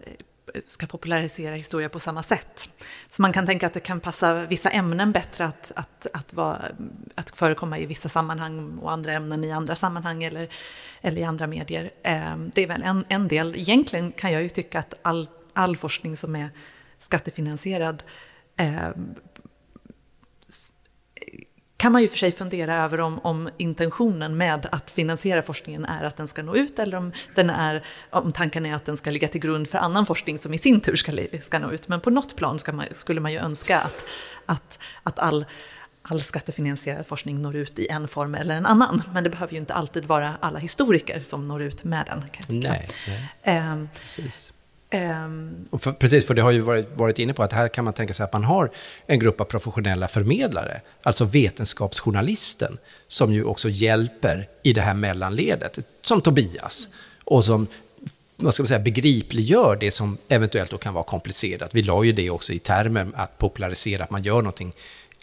ska popularisera historia på samma sätt. Så man kan tänka att det kan passa vissa ämnen bättre att, att, att, vara, att förekomma i vissa sammanhang och andra ämnen i andra sammanhang eller, eller i andra medier. Ehm, det är väl en, en del. Egentligen kan jag ju tycka att all, all forskning som är skattefinansierad ehm, kan man ju för sig fundera över om, om, intentionen med att finansiera forskningen är att den ska nå ut eller om, den är, om tanken är att den ska ligga till grund för annan forskning som i sin tur ska, ska nå ut. Men på något plan man, skulle man ju önska att, att, att all, all skattefinansierad forskning når ut i en form eller en annan. Men det behöver ju inte alltid vara alla historiker som når ut med den. Nej, nej. Um, Precis. Um, för, precis, för det har ju varit, varit inne på att här kan man tänka sig att man har en grupp av professionella förmedlare, alltså vetenskapsjournalisten, som ju också hjälper i det här mellanledet, som Tobias, och som vad ska man säga, begripliggör det som eventuellt då kan vara komplicerat. Vi la ju det också i termen att popularisera, att man gör någonting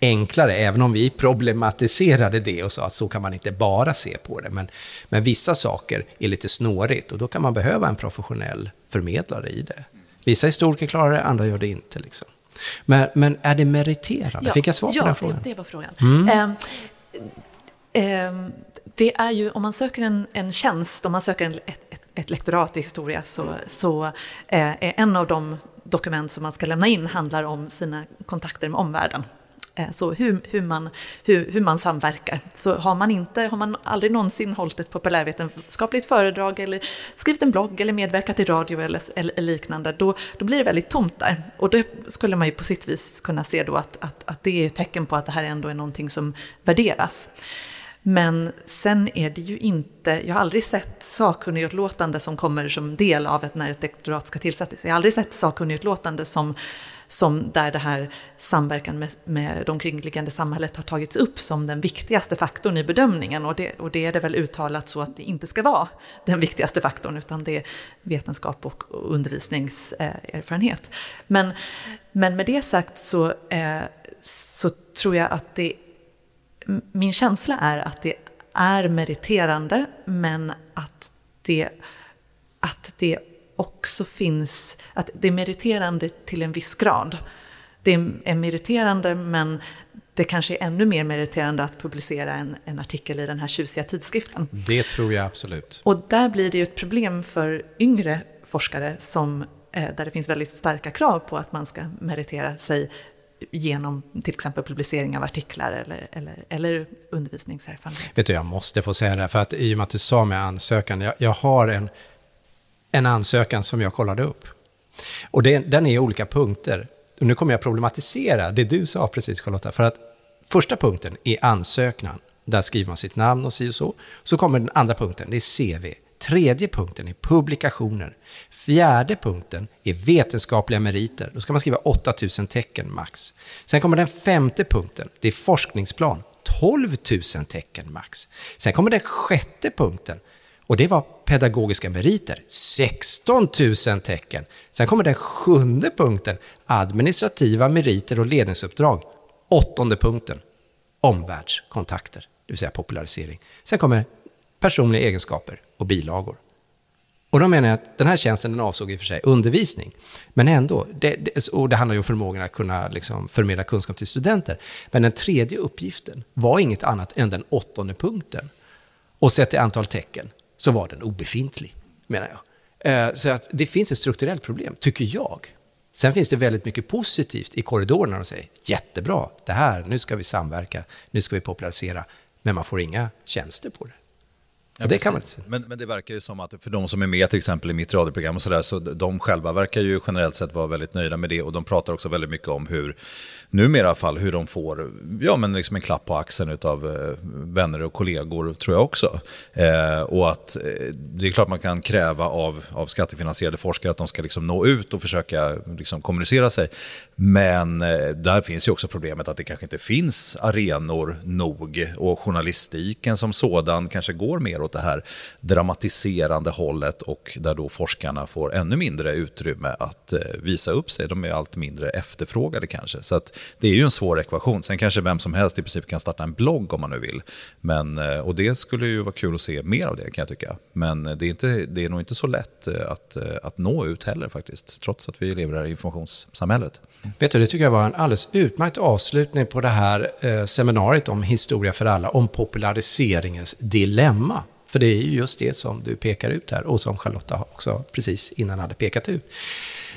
enklare, även om vi problematiserade det och sa att så kan man inte bara se på det. Men, men vissa saker är lite snårigt och då kan man behöva en professionell förmedlare i det. Vissa historiker klarar det, andra gör det inte. Liksom. Men, men är det meriterande? Ja, Fick jag svar på ja, den frågan? Ja, det, det var frågan. Mm. Ehm, ehm, det är ju, om man söker en, en tjänst, om man söker en, ett, ett, ett lektorat i historia, så, så eh, är en av de dokument som man ska lämna in handlar om sina kontakter med omvärlden. Eh, så hur, hur, man, hur, hur man samverkar. Så har man, inte, har man aldrig någonsin hållit ett populärvetenskapligt föredrag eller skrivit en blogg eller medverkat i radio eller, eller liknande, då, då blir det väldigt tomt där. Och det skulle man ju på sitt vis kunna se då att, att, att det är ett tecken på att det här ändå är någonting som värderas. Men sen är det ju inte, jag har aldrig sett sakkunnigutlåtande som kommer som del av ett när ett doktorat ska tillsättas. Jag har aldrig sett sakkunnigutlåtande som, som där det här samverkan med, med det omkringliggande samhället har tagits upp som den viktigaste faktorn i bedömningen. Och det, och det är det väl uttalat så att det inte ska vara den viktigaste faktorn, utan det är vetenskap och, undervisningserfarenhet. Men, men med det sagt så, eh, så tror jag att det min känsla är att det är meriterande, men att det, att det också finns, att det är meriterande till en viss grad. Det är meriterande, men det kanske är ännu mer meriterande att publicera en, en artikel i den här tjusiga tidskriften. Det tror jag absolut. Och där blir det ju ett problem för yngre forskare som, eh, där det finns väldigt starka krav på att man ska meritera sig genom till exempel publicering av artiklar eller, eller, eller undervisningserfarenhet. Vet du, jag måste få säga det, för att i och med att du sa med ansökan, jag, jag har en, en ansökan som jag kollade upp. Och det, den är i olika punkter. Och nu kommer jag problematisera det du sa precis Charlotta, för att första punkten är ansökan. Där skriver man sitt namn och si och så. Så kommer den andra punkten, det är CV. Tredje punkten är publikationer. Fjärde punkten är vetenskapliga meriter. Då ska man skriva 8000 tecken max. Sen kommer den femte punkten, det är forskningsplan. 12 000 tecken max. Sen kommer den sjätte punkten och det var pedagogiska meriter, 16 000 tecken. Sen kommer den sjunde punkten, administrativa meriter och ledningsuppdrag. Åttonde punkten, omvärldskontakter, det vill säga popularisering. Sen kommer personliga egenskaper och bilagor. Och då menar jag att den här tjänsten den avsåg i och för sig undervisning. Men ändå, det, det, och det handlar ju om förmågan att kunna liksom förmedla kunskap till studenter. Men den tredje uppgiften var inget annat än den åttonde punkten. Och sett till antal tecken så var den obefintlig, menar jag. Eh, så att det finns ett strukturellt problem, tycker jag. Sen finns det väldigt mycket positivt i korridorerna och säger jättebra, det här, nu ska vi samverka, nu ska vi popularisera, men man får inga tjänster på det. Ja, det kan man inte men, men det verkar ju som att för de som är med till exempel i mitt radioprogram och sådär, så de själva verkar ju generellt sett vara väldigt nöjda med det och de pratar också väldigt mycket om hur, numera i alla fall, hur de får ja, men liksom en klapp på axeln av eh, vänner och kollegor, tror jag också. Eh, och att eh, det är klart man kan kräva av, av skattefinansierade forskare att de ska liksom nå ut och försöka liksom kommunicera sig. Men eh, där finns ju också problemet att det kanske inte finns arenor nog och journalistiken som sådan kanske går mer åt det här dramatiserande hållet och där då forskarna får ännu mindre utrymme att eh, visa upp sig. De är allt mindre efterfrågade kanske. Så att det är ju en svår ekvation. Sen kanske vem som helst i princip kan starta en blogg om man nu vill. Men, eh, och det skulle ju vara kul att se mer av det kan jag tycka. Men eh, det är, inte, det är nog inte så lätt eh, att, att nå ut heller faktiskt. Trots att vi lever här i informationssamhället. Vet du, det tycker jag var en alldeles utmärkt avslutning på det här eh, seminariet om historia för alla, om populariseringens dilemma. För det är ju just det som du pekar ut här och som Charlotta också precis innan hade pekat ut.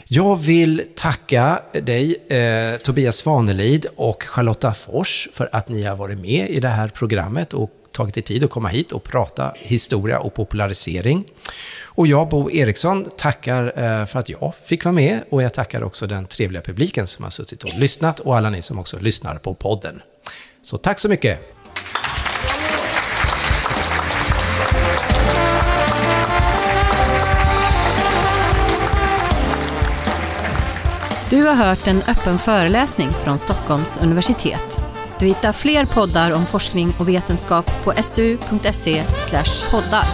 Jag vill tacka dig, eh, Tobias Svanelid och Charlotta Fors, för att ni har varit med i det här programmet och tagit er tid att komma hit och prata historia och popularisering. Och jag, Bo Eriksson, tackar eh, för att jag fick vara med och jag tackar också den trevliga publiken som har suttit och lyssnat och alla ni som också lyssnar på podden. Så tack så mycket! Du har hört en öppen föreläsning från Stockholms universitet. Du hittar fler poddar om forskning och vetenskap på su.se poddar.